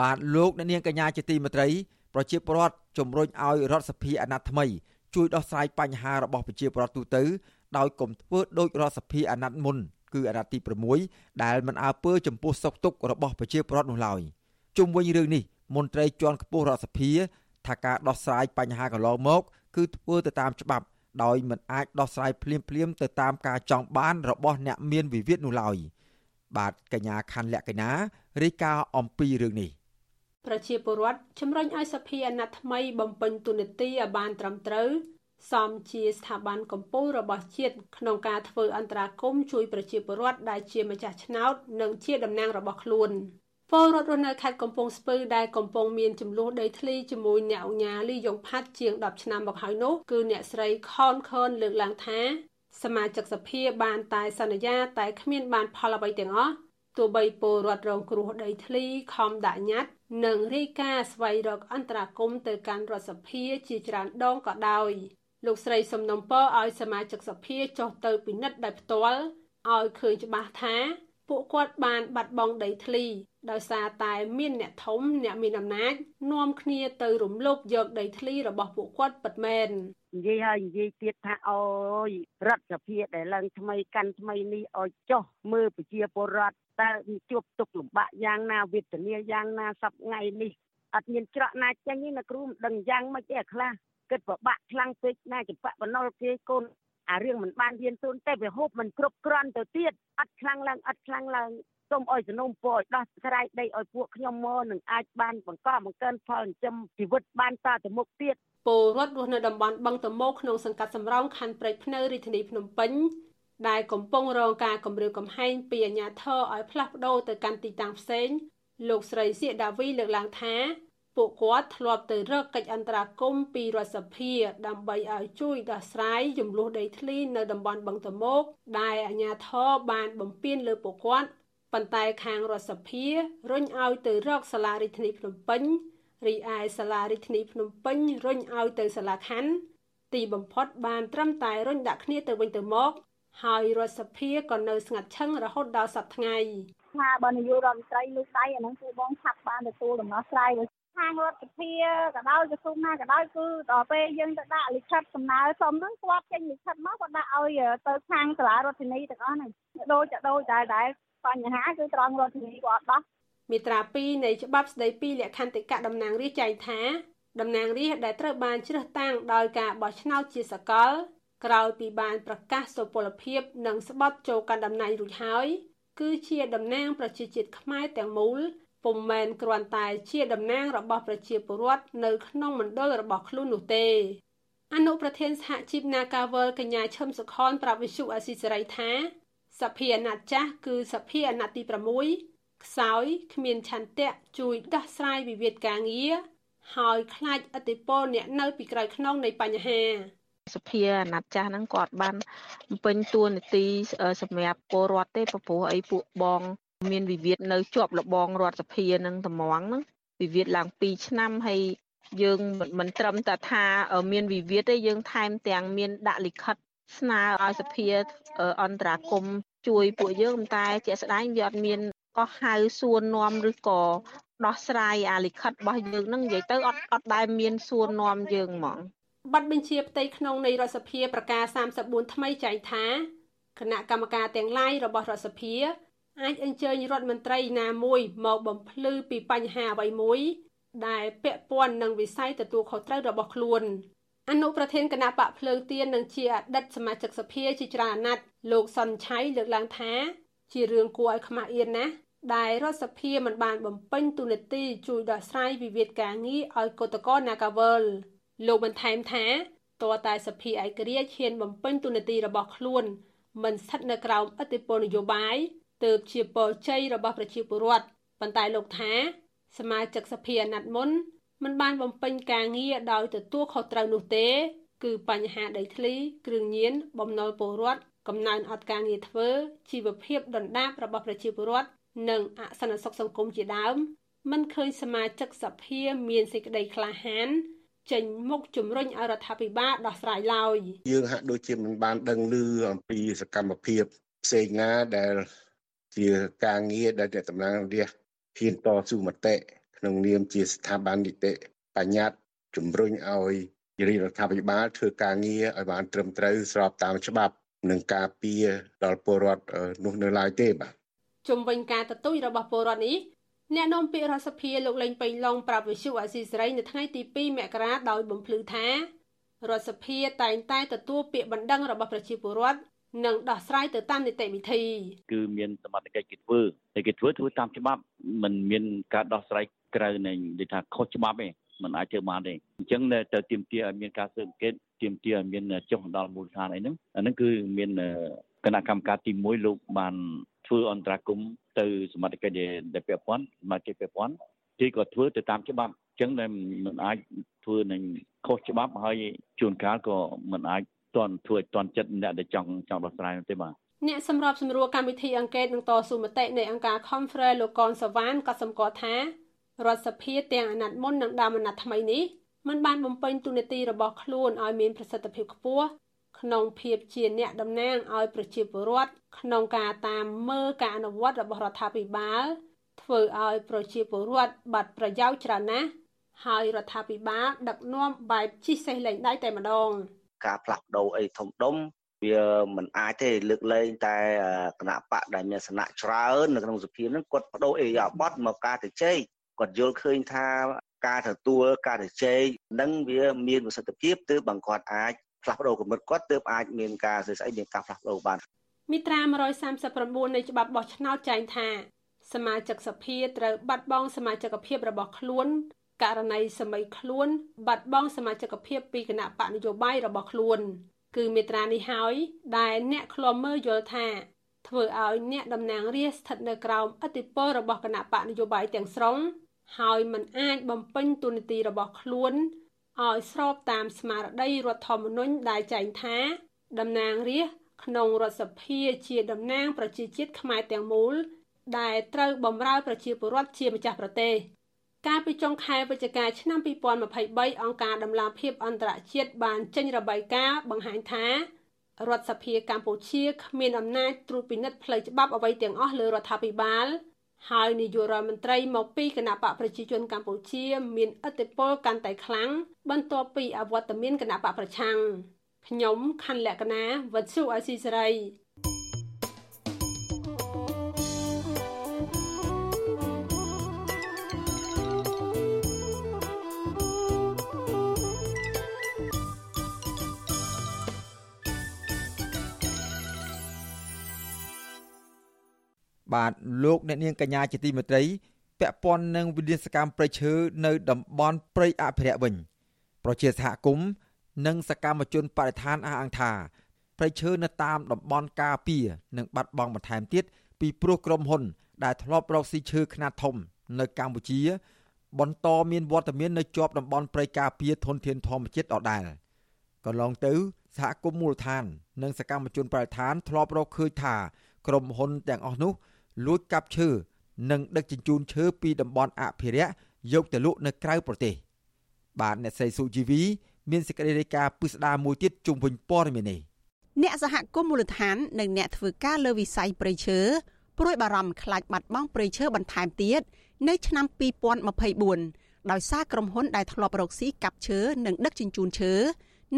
បាទលោកអ្នកនាងកញ្ញាជាទីមេត្រីប្រជាពលរដ្ឋជំរុញឲ្យរដ្ឋសភាអាណត្តិថ្មីជួយដោះស្រាយបញ្ហារបស់ប្រជាពលរដ្ឋទូទៅដោយកុំធ្វើដូចរដ្ឋសភាអាណត្តិមុនគឺអាណត្តិទី6ដែលមិនអើពើចំពោះសុខទុក្ខរបស់ប្រជាពលរដ្ឋនោះឡើយជុំវិញរឿងនេះមន្ត្រីជាន់ខ្ពស់រដ្ឋសភាថាការដោះស្រាយបញ្ហាកន្លងមក គឺធ្វើទៅតាមច្បាប់ដោយមិនអាចដោះស្រាយភ្លាមភ្លាមទៅតាមការចង់បានរបស់អ្នកមានវិវាទនោះឡើយបាទកញ្ញាខណ្ឌលក្ខិណារាយការណ៍អំពីរឿងនេះ ប្រជាពលរដ្ឋជំរុញឲ្យសភាអាណត្តិថ្មីបំពេញទូនាទីឲ្យបានត្រឹមត្រូវសមជាស្ថាប័នកម្ពុជារបស់ជាតិក្នុងការធ្វើអន្តរាគមជួយប្រជាពលរដ្ឋដែលជាម្ចាស់ឆ្នោត និងជាតំណាងរបស់ខ្លួនពលរដ្ឋរស់នៅខេត្តកំពង់ស្ពឺដែលកំពុងមានចំនួនដីធ្លីជាមួយអ្នកអញ្ញាលីយ៉ុងផាត់ជាង10ឆ្នាំមកហើយនោះគឺអ្នកស្រីខនខនលើកឡើងថា សមាជិកសភាបានតែសន្យាតែគ្មានបានផលអ្វីទាំងអស់ទោះបីពលរដ្ឋរងគ្រោះដីធ្លីខំដាក់ញត្តិ និងរាយការណ៍ស្វែងរកអន្តរាគមន៍ទៅកាន់រដ្ឋសភាជាច្រើនដងក៏ដោយលោកស្រីសំណុំពរឲ្យសមាជិកសភាចុះទៅពិនិត្យដោយផ្ទាល់ឲ្យឃើញច្បាស់ថា ពួកគាត់បានបាត់បង់ដីធ្លី ដោយសារតែមានអ្នកធំអ្នកមានអំណាចនាំគ្នាទៅរំលោភយកដីធ្លីរបស់ពួកគាត់ពិតមែននិយាយហើយនិយាយទៀតថាអូយរដ្ឋសភាដែលឡើងថ្មីកាន់ថ្មីនេះឲ្យចុះមើលប្រជាពលរដ្ឋតើជួបទុកលំបាកយ៉ាងណាវេទនាយ៉ាងណាសប្ថ្ងៃនេះអត់មានច្រកណាចេញទេណាគ្រូមិនដឹងយ៉ាងម៉េចទេអាខ្លះគិតពិបាកខ្លាំងពេកណាចបៈបំណុលគេកូន អារឿងមិនបានរៀនសូនតែវាហូបមិនគ្រប់គ្រាន់ទៅទៀតអត់ខ្លាំងឡើងអត់ខ្លាំងឡើងសូមអោយសនុំពរឲ្យដោះស្រាយដីឲ្យពួកខ្ញុំមកនឹងអាចបានបង្កបង្កើនផលចិញ្ចឹមជីវិតបានតទៅមុខទៀតពលរដ្ឋរស់នៅតំបន់បឹងតមោក្នុងសង្កាត់សំរោងខណ្ឌព្រែកភ្នៅរាជធានីភ្នំពេញដែលកំពុងរងការគំរាមកំហែងពីអាជ្ញាធរឲ្យផ្លាស់ប្ដូរទៅកាន់ទីតាំងផ្សេងលោកស្រីសៀកដាវីលើកឡើងថា ពួកគាត់ធ្លាប់ទៅរកកិច្ចអន្តរាគមន៍ពីរដ្ឋសភា ដើម្បីឲ្យជួយដោះស្រាយចំនួនដីធ្លីនៅតំបន់បឹងតមោកដែលអាជ្ញាធរបានបំពេញលើពួកគាត់ប៉ុន្តែខាងរដ្ឋសភារុញឲ្យទៅរកសាលារាជធានីភ្នំពេញរីឯសាលារាជធានីភ្នំពេញរុញឲ្យទៅសាលាខណ្ឌទីបំផុតបានត្រឹមតែរុញដាក់គ្នាទៅវិញទៅមកហើយរដ្ឋសភាក៏នៅស្ងាត់ឈឹងរហូតដល់សប្តាហ៍ថ្ងៃថាបើនាយករដ្ឋមន្ត្រីលើកដៃអាហ្នឹងគឺបងឆាប់បានទទួលដំណោះស្រាយ ខាងរដ្ឋសភាក៏ដោយក្រសួងណាក៏ដោយគឺដល់ពេលយើងទៅដាក់លិខិតសំណើសុំហ្នឹងគាត់ចេញលិខិតមកគាត់ដាក់ឲ្យទៅខាងសាលារដ្ឋាភិបាលទាំងអស់ហ្នឹងដូចទៅដូចដែរដែរបញ្ហាគឺត្រង់រដ្ឋាភិបាលគាត់ដោះមាត្រា2នៃច្បាប់ស្តីពីលក្ខន្តិកៈតំណាងរាស្ត្រចែងថាតំណាងរាស្ត្រដែលត្រូវបានជ្រើសតាំងដោយការបោះឆ្នោតជាសកល ក្រោយពីបានប្រកាសសុពលភាព និងស្បត់ចូលកាន់តំណែងរួចហើយគឺជាតំណាងប្រជាជាតិខ្មែរទាំងមូល ពុំមែនគ្រាន់តែជាតំណាងរបស់ប្រជាពលរដ្ឋនៅក្នុងមណ្ឌលរបស់ខ្លួននោះទេអនុប្រធានសហជីពនាការវលកញ្ញាឈឹមសុខនប្រាប់វិសុអស៊ីសេរីថាសភាអាណត្តិចាស់គឺសភាអាណត្តិទី6ខ្សោយគ្មានឆន្ទៈជួយដោះស្រាយវិវាទការងារហើយខ្លាចអតិពលអ្នកនៅពីក្រោយខ្នងនៃបញ្ហាសភាអាណត្តិចាស់ហ្នឹងគាត់បានបំពេញតួនាទីសម្រាប់ពលរដ្ឋទេព្រោះអីពួកបង មានវិវាទនៅជាប់លបងរដ្ឋសភានឹងត្មងហ្នឹងវិវាទឡើង2ឆ្នាំហើយយើងមិនត្រឹមតែថាមានវិវាទទេយើងថែមទាំងមានដាក់លិខិតស្នើឲ្យសភាអន្តរាគមជួយពួកយើងតែជាក់ស្ដែងវាអត់មានក៏ហៅសួរនាំឬក៏ដោះស្រាយអាលិខិតរបស់យើងនឹងនិយាយទៅអត់អត់ដែលមានសួរនាំយើងហ្មងប័ណ្ណបញ្ជាផ្ទៃក្នុងនៃរដ្ឋសភាប្រកាស34ថ្មីចែងថាគណៈកម្មការទាំងឡាយរបស់រដ្ឋសភា អាចអញ្ជើញរដ្ឋមន្ត្រីណាមួយមកបំភ្លឺពីបញ្ហាអ្វីមួយដែលពាក់ព័ន្ធនឹងវិស័យទទួលខុសត្រូវរបស់ខ្លួនអនុប្រធានគណៈបកភ្លើងទៀននិងជាអតីតសមាជិកសភាជាច្រើនអាណត្តិលោកសុនឆៃលើកឡើងថា ជារឿងគួរឲ្យខ្មាស់អៀនណាស់ដែលរដ្ឋសភាមិនបានបំពេញទូនាទីជួយដោះស្រាយវិវាទការងារឲ្យកតកោ Nagawal លោកបន្ថែមថាតើតែសភាឯករាជ្យហ៊ានបំពេញទូនាទីរបស់ខ្លួន មិនស្ថិតនៅក្រោមអធិបតេយ្យនយោបាយ ទើបជាពលជ័យរបស់ប្រជាពលរដ្ឋប៉ុន្តែលោកថា សមាជិកសភាអាណត្តិមុនមិនបានបំពេញការងារដោយទទួលខុសត្រូវនោះទេ គឺបញ្ហាដីធ្លី គ្រឿងញៀនបំណុលពលរដ្ឋកំណើនអត់ការងារធ្វើជីវភាពដណ្ដាបរបស់ប្រជាពលរដ្ឋនិងអសន្តិសុខសង្គមជាដើមមិនឃើញសមាជិកសភាមានសេចក្តីក្លាហានចេញមុខជំរុញឲ្យរដ្ឋាភិបាលដោះស្រាយឡើយយើងហាក់ដូចជាមិនបានដឹងឮអំពីសកម្មភាពផ្សេងណាដែល ជាការងារដែលតំណាងរាស្ត្រហ៊ានតស៊ូមតិក្នុងនាមជាស្ថាប័ននីតិបញ្ញត្តិជំរុញឲ្យរាជរដ្ឋាភិបាលធ្វើការងារឲ្យបានត្រឹមត្រូវស្របតាមច្បាប់និងការពារដល់ពលរដ្ឋនោះនៅឡើយទេបាទជុំវិញការទទូចរបស់ពលរដ្ឋនេះអ្នកនាំពាក្យរដ្ឋសភាលោកលេងពេញឡុងប្រាប់វិសុអាស៊ីសេរីនៅថ្ងៃទី2មករាដោយបំភ្លឺថារដ្ឋសភាតែងតែទទួលពាក្យបណ្ដឹងរបស់ប្រជាពលរដ្ឋ និងដោះស្រាយទៅតាមនីតិវិធីគឺមានសមត្ថកិច្ចគេធ្វើតែគេធ្វើធ្វើតាមច្បាប់មិនមានការដោះស្រាយក្រៅនៃនិយាយថាខុសច្បាប់ទេมันអាចធ្វើបានទេអញ្ចឹងទៅទៀមទាឲ្យមានការស៊ើបអង្កេតទៀមទាឲ្យមានចុះដល់មូលដ្ឋានអីហ្នឹងអាហ្នឹងគឺមានគណៈកម្មការទី1លោកបានធ្វើអន្តរាគមទៅសមាជិកដែលពាក់ព័ន្ធសមាជិកពាក់ព័ន្ធទីក៏ធ្វើទៅតាមច្បាប់អញ្ចឹងដែលមិនអាចធ្វើនឹងខុសច្បាប់ហើយជួនកាលក៏មិនអាច តន់ធ្វើឲ្យតន់ចិត្តអ្នកដែលចង់ចង់ដោះស្រាយទេបាទអ្នកសម្របសម្រួលកម្មវិធីអង្កេតនឹងតស៊ូមតិនៃអង្គការ Conference លោកកនសវ៉ានក៏សម្គាល់ថារដ្ឋសភាទាំងអាណត្តិមុននិងដើមអាណត្តិថ្មីនេះមិនបានបំពេញទូនាទីរបស់ខ្លួនឲ្យមានប្រសិទ្ធភាពខ្ពស់ក្នុងភាពជាអ្នកតំណាងឲ្យប្រជាពលរដ្ឋក្នុងការតាមមើលការអនុវត្តរបស់រដ្ឋាភិបាលធ្វើឲ្យប្រជាពលរដ្ឋបាត់ប្រយោជន៍ច្រើនណាស់ហើយរដ្ឋាភិបាលដឹកនាំបែបជិះសេះលែងដៃតែម្ដង ការផ្លាស់ប្ដូរអីធំដុំវាមិនអាចទេលើកលែងតែគណៈបកដែលមានសណៈច្រើននៅក្នុងសភានឹងគាត់បដូរអេយ៉ាបតមកការទៅជែកគាត់យល់ឃើញថាការទទួលការទៅជែកនឹងវាមានប្រសិទ្ធភាពទើបបង្គាត់អាចផ្លាស់ប្ដូរគំនិតគាត់ទើបអាចមានការស្អីមានការផ្លាស់ប្ដូរបានមាត្រា139នៃច្បាប់បោះឆ្នោតចែងថាសមាជិកសភាត្រូវបាត់បង់សមាជិកភាពរបស់ខ្លួន ករណីសម័យខ្លួន បាត់បង់សមាជិកភាពពីគណៈបកនយោបាយរបស់ខ្លួន គឺមេត្រានេះហើយដែលអ្នកឃ្លាំមើលយល់ថាធ្វើឲ្យអ្នកតំណាងរាស្ត្រស្ថិតនៅក្រោមអធិបតេយ្យរបស់គណៈបកនយោបាយទាំងស្រុងហើយមិនអាចបំពេញទូនាទីរបស់ខ្លួនឲ្យស្របតាមស្មារតីរដ្ឋធម្មនុញ្ញដែលចែងថាតំណាងរាស្ត្រក្នុងរដ្ឋសភាជាតំណាងប្រជាជាតិខ្មែរទាំងមូលដែលត្រូវបម្រើប្រជាពលរដ្ឋជាម្ចាស់ប្រទេស កាលពីចុងខែវិច្ឆិកាឆ្នាំ2023អង្គការដំឡាភិបអន្តរជាតិបានចេញរបាយការណ៍បង្ហាញថារដ្ឋសភាកម្ពុជាគ្មានអំណាចត្រួតពិនិត្យផ្លូវច្បាប់អ្វីទាំងអស់លើរដ្ឋាភិបាលហើយនាយករដ្ឋមន្ត្រីមកពីគណៈបកប្រជាជនកម្ពុជា មានឥទ្ធិពលកាន់តែខ្លាំងបន្ទាប់ពីអវត្តមានគណៈបកប្រឆាំងខ្ញុំខណ្ឌលក្ខណាវັດសុអសីសេរី បាទលោកអ្នកនាងកញ្ញាជាទីមេត្រីពាក់ព័ន្ធនឹងវិលាសកម្មព្រៃឈើនៅតំបន់ព្រៃអភិរក្សវិញប្រជាសហគមន៍និងសកម្មជនបរិស្ថានអះអាងថាព្រៃឈើនៅតាមតំបន់ការពារនឹងបាត់បង់បន្ថែមទៀតពីព្រោះក្រុមហ៊ុន ដែលធ្លាប់រកស៊ីឈើខ្នាតធំ នៅកម្ពុជា បន្តមានវត្តមាននៅជាប់តំបន់ព្រៃការពារធនធានធម្មជាតិដដែលកន្លងទៅសហគមន៍មូលដ្ឋាន និងសកម្មជនបរិស្ថានធ្លាប់រកឃើញថាក្រុមហ៊ុនទាំងអស់នោះ លួចកាប់ឈើនិងដឹកជញ្ជូនឈើពីតំបន់អភិរក្សយកទៅលក់នៅក្រៅប្រទេស បាទអ្នកស្រីសុជីវីមានសេចក្តីរាយការណ៍ពិស្ដារមួយទៀតជុំវិញព័ត៌មាននេះអ្នកសហគមន៍មូលដ្ឋាននិងអ្នកធ្វើការលើវិស័យព្រៃឈើព្រួយបារម្ភខ្លាចបាត់បង់ព្រៃឈើបន្ថែមទៀតនៅឆ្នាំ2024ដោយសារក្រុមហ៊ុនដែលធ្លាប់រកស៊ីកាប់ឈើនិងដឹកជញ្ជូនឈើ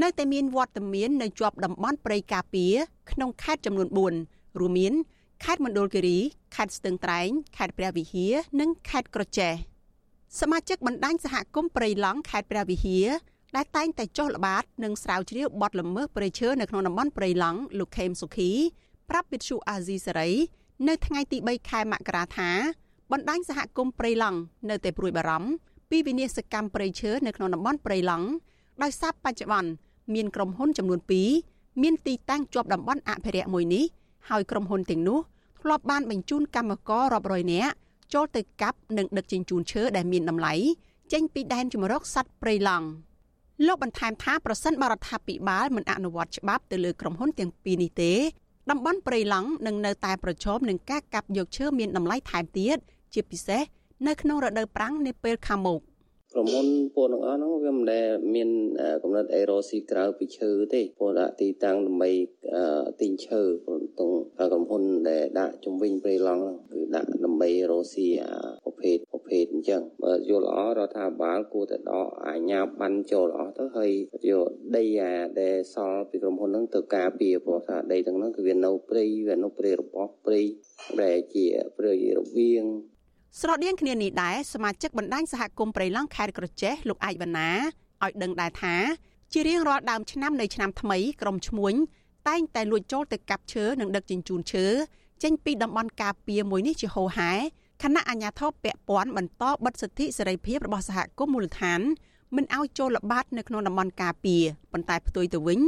នៅតែមានវត្តមាននៅជាប់តំបន់ព្រៃការពារក្នុងខេត្តចំនួន4រួមមាន ខេត្តមណ្ឌលគិរីខេត្តស្ទឹងត្រែងខេត្តព្រះវិហារនិងខេត្តក្រចេះសមាជិកបណ្ដាញសហគមន៍ព្រៃឡង់ខេត្តព្រះវិហារដែលតែងតែចុះល្បាតនិងស្រាវជ្រាវបទល្មើសព្រៃឈើនៅក្នុងតំបន់ព្រៃឡង់លោកខេមសុខីប្រាប់វិទ្យុអាស៊ីសេរីនៅថ្ងៃទី3ខែមករាថាបណ្ដាញសហគមន៍ព្រៃឡង់នៅតែព្រួយបារម្ភពីវិនាសកម្មព្រៃឈើនៅក្នុងតំបន់ព្រៃឡង់ដោយសារបច្ចុប្បន្នមានក្រុមហ៊ុនចំនួន2មានទីតាំងជាប់តំបន់អភិរក្សមួយនេះ ហើយក្រុមហ៊ុនទាំងនោះធ្លាប់បានបញ្ជូនកម្មកររាប់រយនាក់ចូលទៅកាប់និងដឹកជញ្ជូនឈើដែលមានតម្លៃចេញពីដែនជំរកសត្វព្រៃឡង់លោកបន្ថែមថាប្រសិនបរដ្ឋាភិបាលមិនអនុវត្តច្បាប់ទៅលើក្រុមហ៊ុនទាំងពីរនេះទេតំបន់ព្រៃឡង់នឹងនៅតែប្រឈមនឹងការកាប់យកឈើមានតម្លៃថែមទៀតជាពិសេសនៅក្នុងរដូវប្រាំងនាពេលខាងមុខ ក្រុមហ៊ុនពួកទាំងអស់ហ្នឹងវាមិនដែលមានកំណត់អេរ៉ូស៊ីក្រៅពីឈើទេព្រោះដាក់ទីតាំងដើម្បីទិញឈើព្រោះតងក្រុមហ៊ុនដែលដាក់ជំវិញព្រៃឡង់គឺដាក់ដើម្បីរ៉ូស៊ីប្រភេទប្រភេទអញ្ចឹងបើយល់អស់រដ្ឋាភិបាលគួរតែដកអាញាបានចូលអស់ទៅហើយយកដីអាដែលសល់ពីក្រុមហ៊ុនហ្នឹងទៅការពារព្រោះថាដីទាំងហ្នឹងគឺវានៅព្រៃវានៅព្រៃរបស់ព្រៃដែលជាព្រៃរបៀង ស្រដៀងគ្នានេះដែរសមាជិកបណ្ដាញសហគមន៍ព្រៃឡង់ខេត្តក្រចេះលោកអាយវណ្ណាឲ្យដឹងដែរថា ជារៀងរាល់ដើមឆ្នាំនៃឆ្នាំថ្មីក្រុមឈ្មួញតែងតែលួចចូលទៅកាប់ឈើនិងដឹកជញ្ជូនឈើចេញពីតំបន់ការពារមួយនេះជាហូរហែខណៈអាជ្ញាធរពាក់ព័ន្ធបន្តបិទសិទ្ធិសេរីភាពរបស់សហគមន៍មូលដ្ឋានមិនឲ្យចូលល្បាតនៅក្នុងតំបន់ការពារប៉ុន្តែផ្ទុយទៅវិញ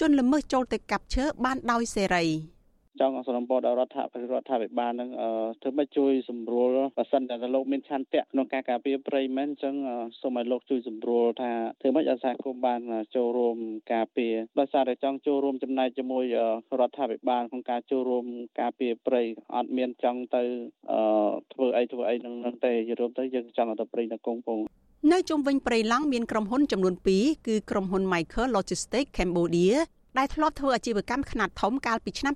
ជនល្មើសចូលទៅកាប់ឈើបានដោយសេរី។ ចង់សំណពរដល់រដ្ឋាភិបាលរដ្ឋាភិបាលនឹងធ្វើម៉េចជួយសម្រួលបើសិនតែលោកមានឆន្ទៈក្នុងការការពារព្រៃមែនអញ្ចឹងសូមឲ្យលោកជួយសម្រួលថាធ្វើម៉េចឲ្យសហគមន៍បានចូលរួមការពារដោយសារតែចង់ចូលរួមចំណែកជាមួយរដ្ឋាភិបាលក្នុងការចូលរួមការពារព្រៃអត់មានចង់ទៅធ្វើអីធ្វើអីនឹងនឹងទេយល់ទៅយើងចង់ឲ្យទៅព្រៃនៅកងពងនៅជុំវិញព្រៃឡង់មានក្រុមហ៊ុនចំនួន2គឺក្រុមហ៊ុន Michael Logistics Cambodia ដែលធ្លាប់ធ្វើអាជីវកម្មខ្នាតធំកាលពីឆ្នាំ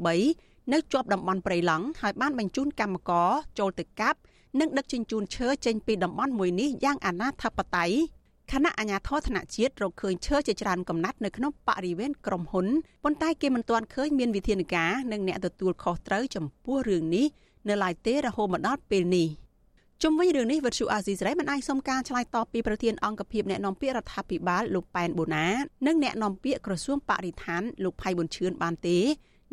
2023នៅជាប់តំបន់ព្រៃឡង់ហើយបានបញ្ជូនកម្មករចូលទៅកាប់និងដឹកជញ្ជូនឈើចេញពីតំបន់មួយនេះយ៉ាងអនាធបត័យគណៈអាជ្ញាធរធនជាតិរកឃើញឈើជាច្រើនកំណាត់នៅក្នុងបរិវេណក្រុមហ៊ុនប៉ុន្តែគេមិនទាន់ឃើញមានវិធានការនិងអ្នកទទួលខុសត្រូវចំពោះរឿងនេះនៅឡើយទេរហូតមកដល់ពេលនេះ។ ជុំវិញរឿងនេះវិទ្យុអាស៊ីសេរីមិនអាចសុំការឆ្លើយតបពីប្រធានអង្គភិបអ្នកនាំពាក្យរដ្ឋាភិបាលលោកប៉ែនបូណានិងអ្នកនាំពាក្យក្រសួងបរិស្ថានលោកផៃប៊ុនឈឿនបានទេ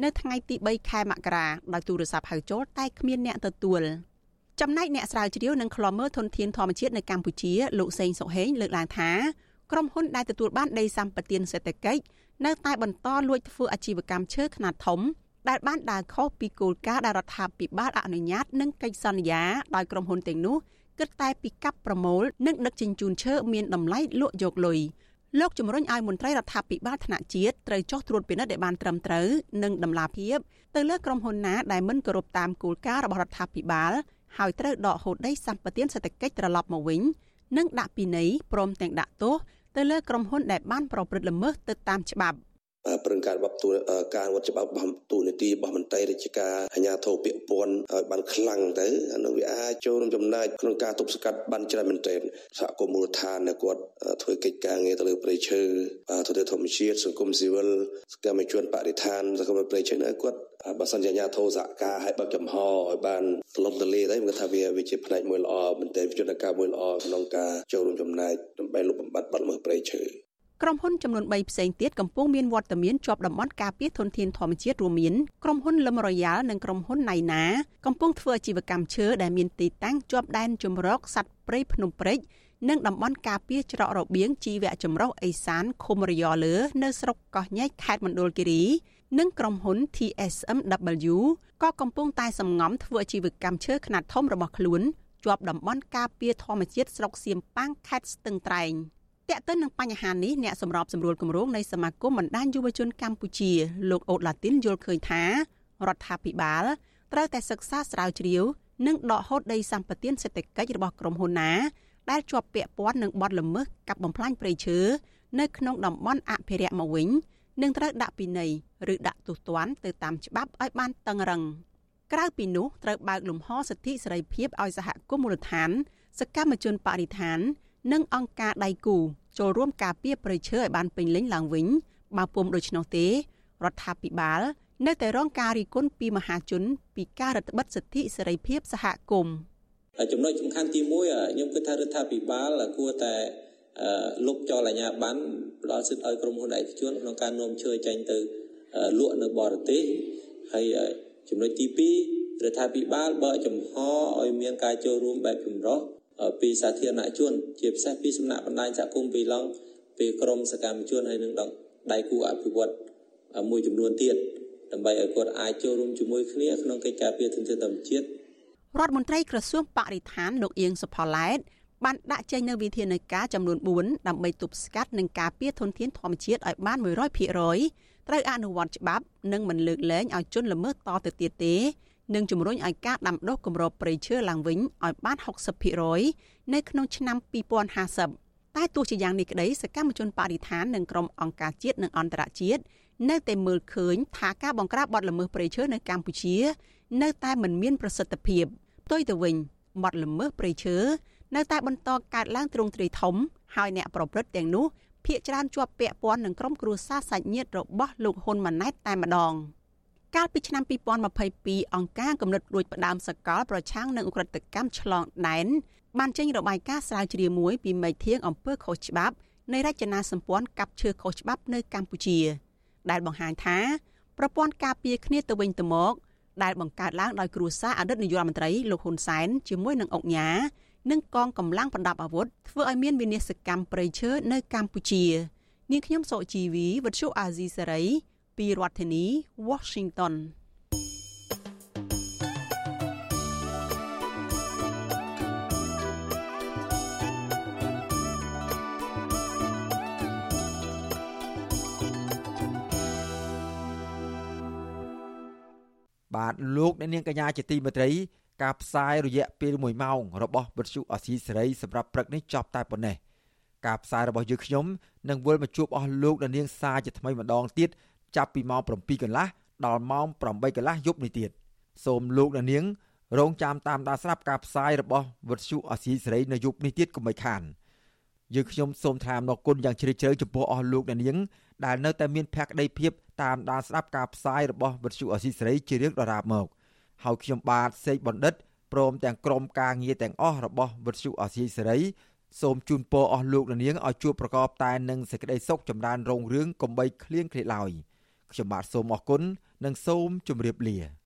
នៅថ្ងៃទី3ខែមករាដោយទូរស័ព្ទហៅចូលតែគ្មានអ្នកទទួលចំណែកអ្នកស្រាវជ្រាវនិងខ្លមើលធនធានធម្មជាតិនៅកម្ពុជាលោកសេងសុហេងលើកឡើងថាក្រុមហ៊ុនដែលទទួលបានដីសម្បត្តិសេដ្ឋកិច្ចនៅតែបន្តលួចធ្វើអាជីវកម្មឈើខ្នាតធំ ដែលបានដើរខុសពីគោលការណ៍ដែលរដ្ឋាភិបាលអនុញ្ញាតនិងកិច្ចសន្យាដោយក្រុមហ៊ុនទាំងនោះគិតតែពីកាប់ប្រមូលនិងដឹកជញ្ជូនឈើមានតម្លៃលក់យកលុយលោកជំរុញឲ្យមន្ត្រីរដ្ឋាភិបាលថ្នាក់ជាតិត្រូវចុះត្រួតពិនិត្យឲ្យបានត្រឹមត្រូវនិងដំណាភាពទៅលើក្រុមហ៊ុនណាដែលមិនគោរពតាមគោលការណ៍របស់រដ្ឋាភិបាលហើយត្រូវដកហូតដីសម្បត្តិសេដ្ឋកិច្ចត្រឡប់មកវិញនិងដាក់ពិន័យព្រមទាំងដាក់ទោសទៅលើក្រុមហ៊ុនដែលបានប្រព្រឹត្តល្មើសទៅតាមច្បាប់ ប្រឹងការរបបទូការវត្តច្បាប់របស់ទូនីតិរបស់មន្ត្រីរាជការអាជ្ញាធរពាក់ព័ន្ធឲ្យបានខ្លាំងទៅអានោះវាអាចចូលរួមចំណែកក្នុងការទប់ស្កាត់បានច្រើនមែនទែនសហគមន៍មូលដ្ឋានគាត់ធ្វើកិច្ចការងារទៅលើប្រៃឈើទៅលើធម្មជាតិសង្គមស៊ីវិលសកម្មជនបរិស្ថានសកម្មជនប្រៃឈើគាត់បើសិនជាអាជ្ញាធរសហការឲ្យបើកចំហឲ្យបានទលំទលាទៅខ្ញុំថាវាវាជាផ្នែកមួយល្អមែនទែនវិជនការមួយល្អក្នុងការចូលរួមចំណែកដើម្បីលុបបំបាត់បាត់មើលប្រៃឈើ ក្រុមហ៊ុនចំនួន3ផ្សេងទៀតកំពុងមានវត្តមានជាប់តំបន់ការពារធនធានធម្មជាតិរួមមានក្រុមហ៊ុនលឹមរយ៉ាល់និងក្រុមហ៊ុនណៃណាកំពុងធ្វើអាជីវកម្មឈើដែលមានទីតាំងជាប់ដែនជម្រកសត្វព្រៃភ្នំព្រិចនិងតំបន់ការពារច្រករបៀងជីវៈចម្រុះអេសានឃុំរយលើ នៅស្រុកកោះញែកខេត្តមណ្ឌលគិរីនិងក្រុមហ៊ុន TSMW ក៏កំពុងតែសម្ងំធ្វើអាជីវកម្មឈើខ្នាតធំរបស់ខ្លួនជាប់តំបន់ការពារធម្មជាតិស្រុកសៀមប៉ាងខេត្តស្ទឹងត្រែង។ តើទៅនឹងបញ្ហានេះអ្នកសម្របសម្រួលគម្រោងនៃសមាគមបណ្ដាញយុវជនកម្ពុជាលោកអូតឡាទីនយល់ឃើញថារដ្ឋាភិបាលត្រូវតែសិក្សាស្រាវជ្រាវនិងដកហូតដីសម្បត្តិសេដ្ឋកិច្ចរបស់ក្រុមហ៊ុនណា ដែលជាប់ពាក់ព័ន្ធនឹងបទល្មើសកាប់បំផ្លាញព្រៃឈើនៅក្នុងតំបន់អភិរក្សមកវិញនឹងត្រូវដាក់ពិន័យឬដាក់ទោសទណ្ឌទៅតាមច្បាប់ឲ្យបានតឹងរឹងក្រៅពីនោះត្រូវបើកលំហសិទ្ធិសេរីភាពឲ្យសហគមន៍មូលដ្ឋានសកម្មជនបរិស្ថាន និងអង្គការដៃគូ ចូលរួមការពារប្រៃឈើឲ្យបានពេញលេញឡើងវិញបើពុំដូច្នោះទេរដ្ឋាភិបាល នៅតែរងការរិះគន់ពីមហាជន ពីការរឹតបន្តឹងសិទ្ធិសេរីភាពសហគមន៍ចំណុចសំខាន់ទី1ខ្ញុំគិតថារដ្ឋាភិបាលគួរតែលុបចោលអាជ្ញាប័ណ្ណផ្ដល់សិទ្ធិឲ្យក្រុមហ៊ុនឯកជនក្នុងការនាំឈើចេញទៅលក់នៅបរទេសហើយចំណុចទី2រដ្ឋាភិបាលបើកចំហឲ្យមានការចូលរួមបែបចម្រុះ ពីសាធារណជន ជាពិសេសពីសំណាក់បណ្ដាញសហគមន៍ពីឡង់ពីក្រមសកម្មជនហើយនឹងដៃគូអភិវឌ្ឍមួយចំនួនទៀតដើម្បីឲ្យគាត់អាចចូលរួមជាមួយគ្នាក្នុងកិច្ចការពារធនធានធម្មជាតិរដ្ឋមន្ត្រីក្រសួងបរិស្ថានលោកអៀងសុផល្លែតបានដាក់ចេញនូវវិធានការចំនួន4ដើម្បីទប់ស្កាត់និងការពារធនធានធម្មជាតិឲ្យបាន100%ត្រូវអនុវត្តច្បាប់និងមិនលើកលែងឲ្យជនល្មើសតទៅទៀតទេ និងជំរុញឲ្យការដាំដុះគម្របព្រៃឈើឡើងវិញឲ្យបាន60%នៅក្នុងឆ្នាំ2050តែទោះជាយ៉ាងនេះក្តីសកម្មជនបរិស្ថាននិងក្រុមអង្គការជាតិនិងអន្តរជាតិនៅតែមើលឃើញថាការបង្ក្រាបបទល្មើសព្រៃឈើនៅកម្ពុជា នៅតែមិនមានប្រសិទ្ធភាពផ្ទុយទៅវិញបទល្មើសព្រៃឈើនៅតែបន្តកើតឡើងទ្រង់ទ្រាយធំហើយអ្នកប្រព្រឹត្តទាំងនោះភ ieck ច្រើនជាប់ពាក់ព័ន្ធនឹងក្រុមគ្រួសារសាច់ញាតិរបស់លោកហ៊ុនម៉ាណែតតែម្ដង កាលពីឆ្នាំ2022អង្គការកំណត់រួចផ្ដើមសកលប្រឆាំងនឹងអ ுக ្រិតកម្មឆ្លងដែនបានចេញរបាយការណ៍ស្រាវជ្រាវមួយពីមេធាងអំពើខុសច្បាប់នៃរចនាសម្ព័ន្ធកັບឈើខុសច្បាប់នៅកម្ពុជា ដែលបង្ហាញថាប្រព័ន្ធការពារគ្នាទៅវិញទៅមកដែលបង្កើតឡើងដោយគ្រួសារអតីតនាយករដ្ឋមន្ត្រីលោកហ៊ុនសែនជាមួយនឹងអង្គញានិងកងកម្លាំងប្រដាប់អាវុធធ្វើឲ្យមានវិនាសកម្មប្រៃឈើនៅកម្ពុជា នាងខ្ញុំសុជីវីវិទ្យុអាស៊ីសេរី ពីរដ្ឋធានី Washington បាទលោកអ្នកនាងកញ្ញាជាទីមេត្រីការផ្សាយរយៈពេល1ម៉ោងរបស់វិទ្យុអស៊ីសេរីសម្រាប់ព្រឹកនេះចប់តែប៉ុណ្ណេះការផ្សាយរបស់យើងខ្ញុំនឹងវិលមកជួបអស់លោកអ្នកនាងសាជាថ្មីម្ដងទៀត ចាប់ពីម៉ោង7កន្លះដល់ម៉ោង8កន្លះយប់នេះទៀតសូមលោកអ្នកនាងរងចាំតាមដានស្រាប់ការផ្សាយរបស់វិទ្យុអស៊ីសេរីនៅយប់នេះទៀតកុំបីខានយើងខ្ញុំសូមថ្លែងអំណរគុណយ៉ាងជ្រាលជ្រៅចំពោះអស់លោកអ្នកនាងដែលនៅតែមានភក្ដីភាពតាមដានស្ដាប់ការផ្សាយរបស់វិទ្យុអស៊ីសេរីជារៀងដរាបមកហើយខ្ញុំបាទសេកបណ្ឌិតព្រមទាំងក្រុមការងារទាំងអស់របស់វិទ្យុអស៊ីសេរីសូមជូនពរអស់លោកនាងឲ្យជួបប្រកបតែនឹងសេចក្តីសុខចម្រើនរុងរឿងកំបីគ្លៀងគ្លេឡើយ ខ្ញុំបាទសូមអរគុណនិងសូមជម្រាបលា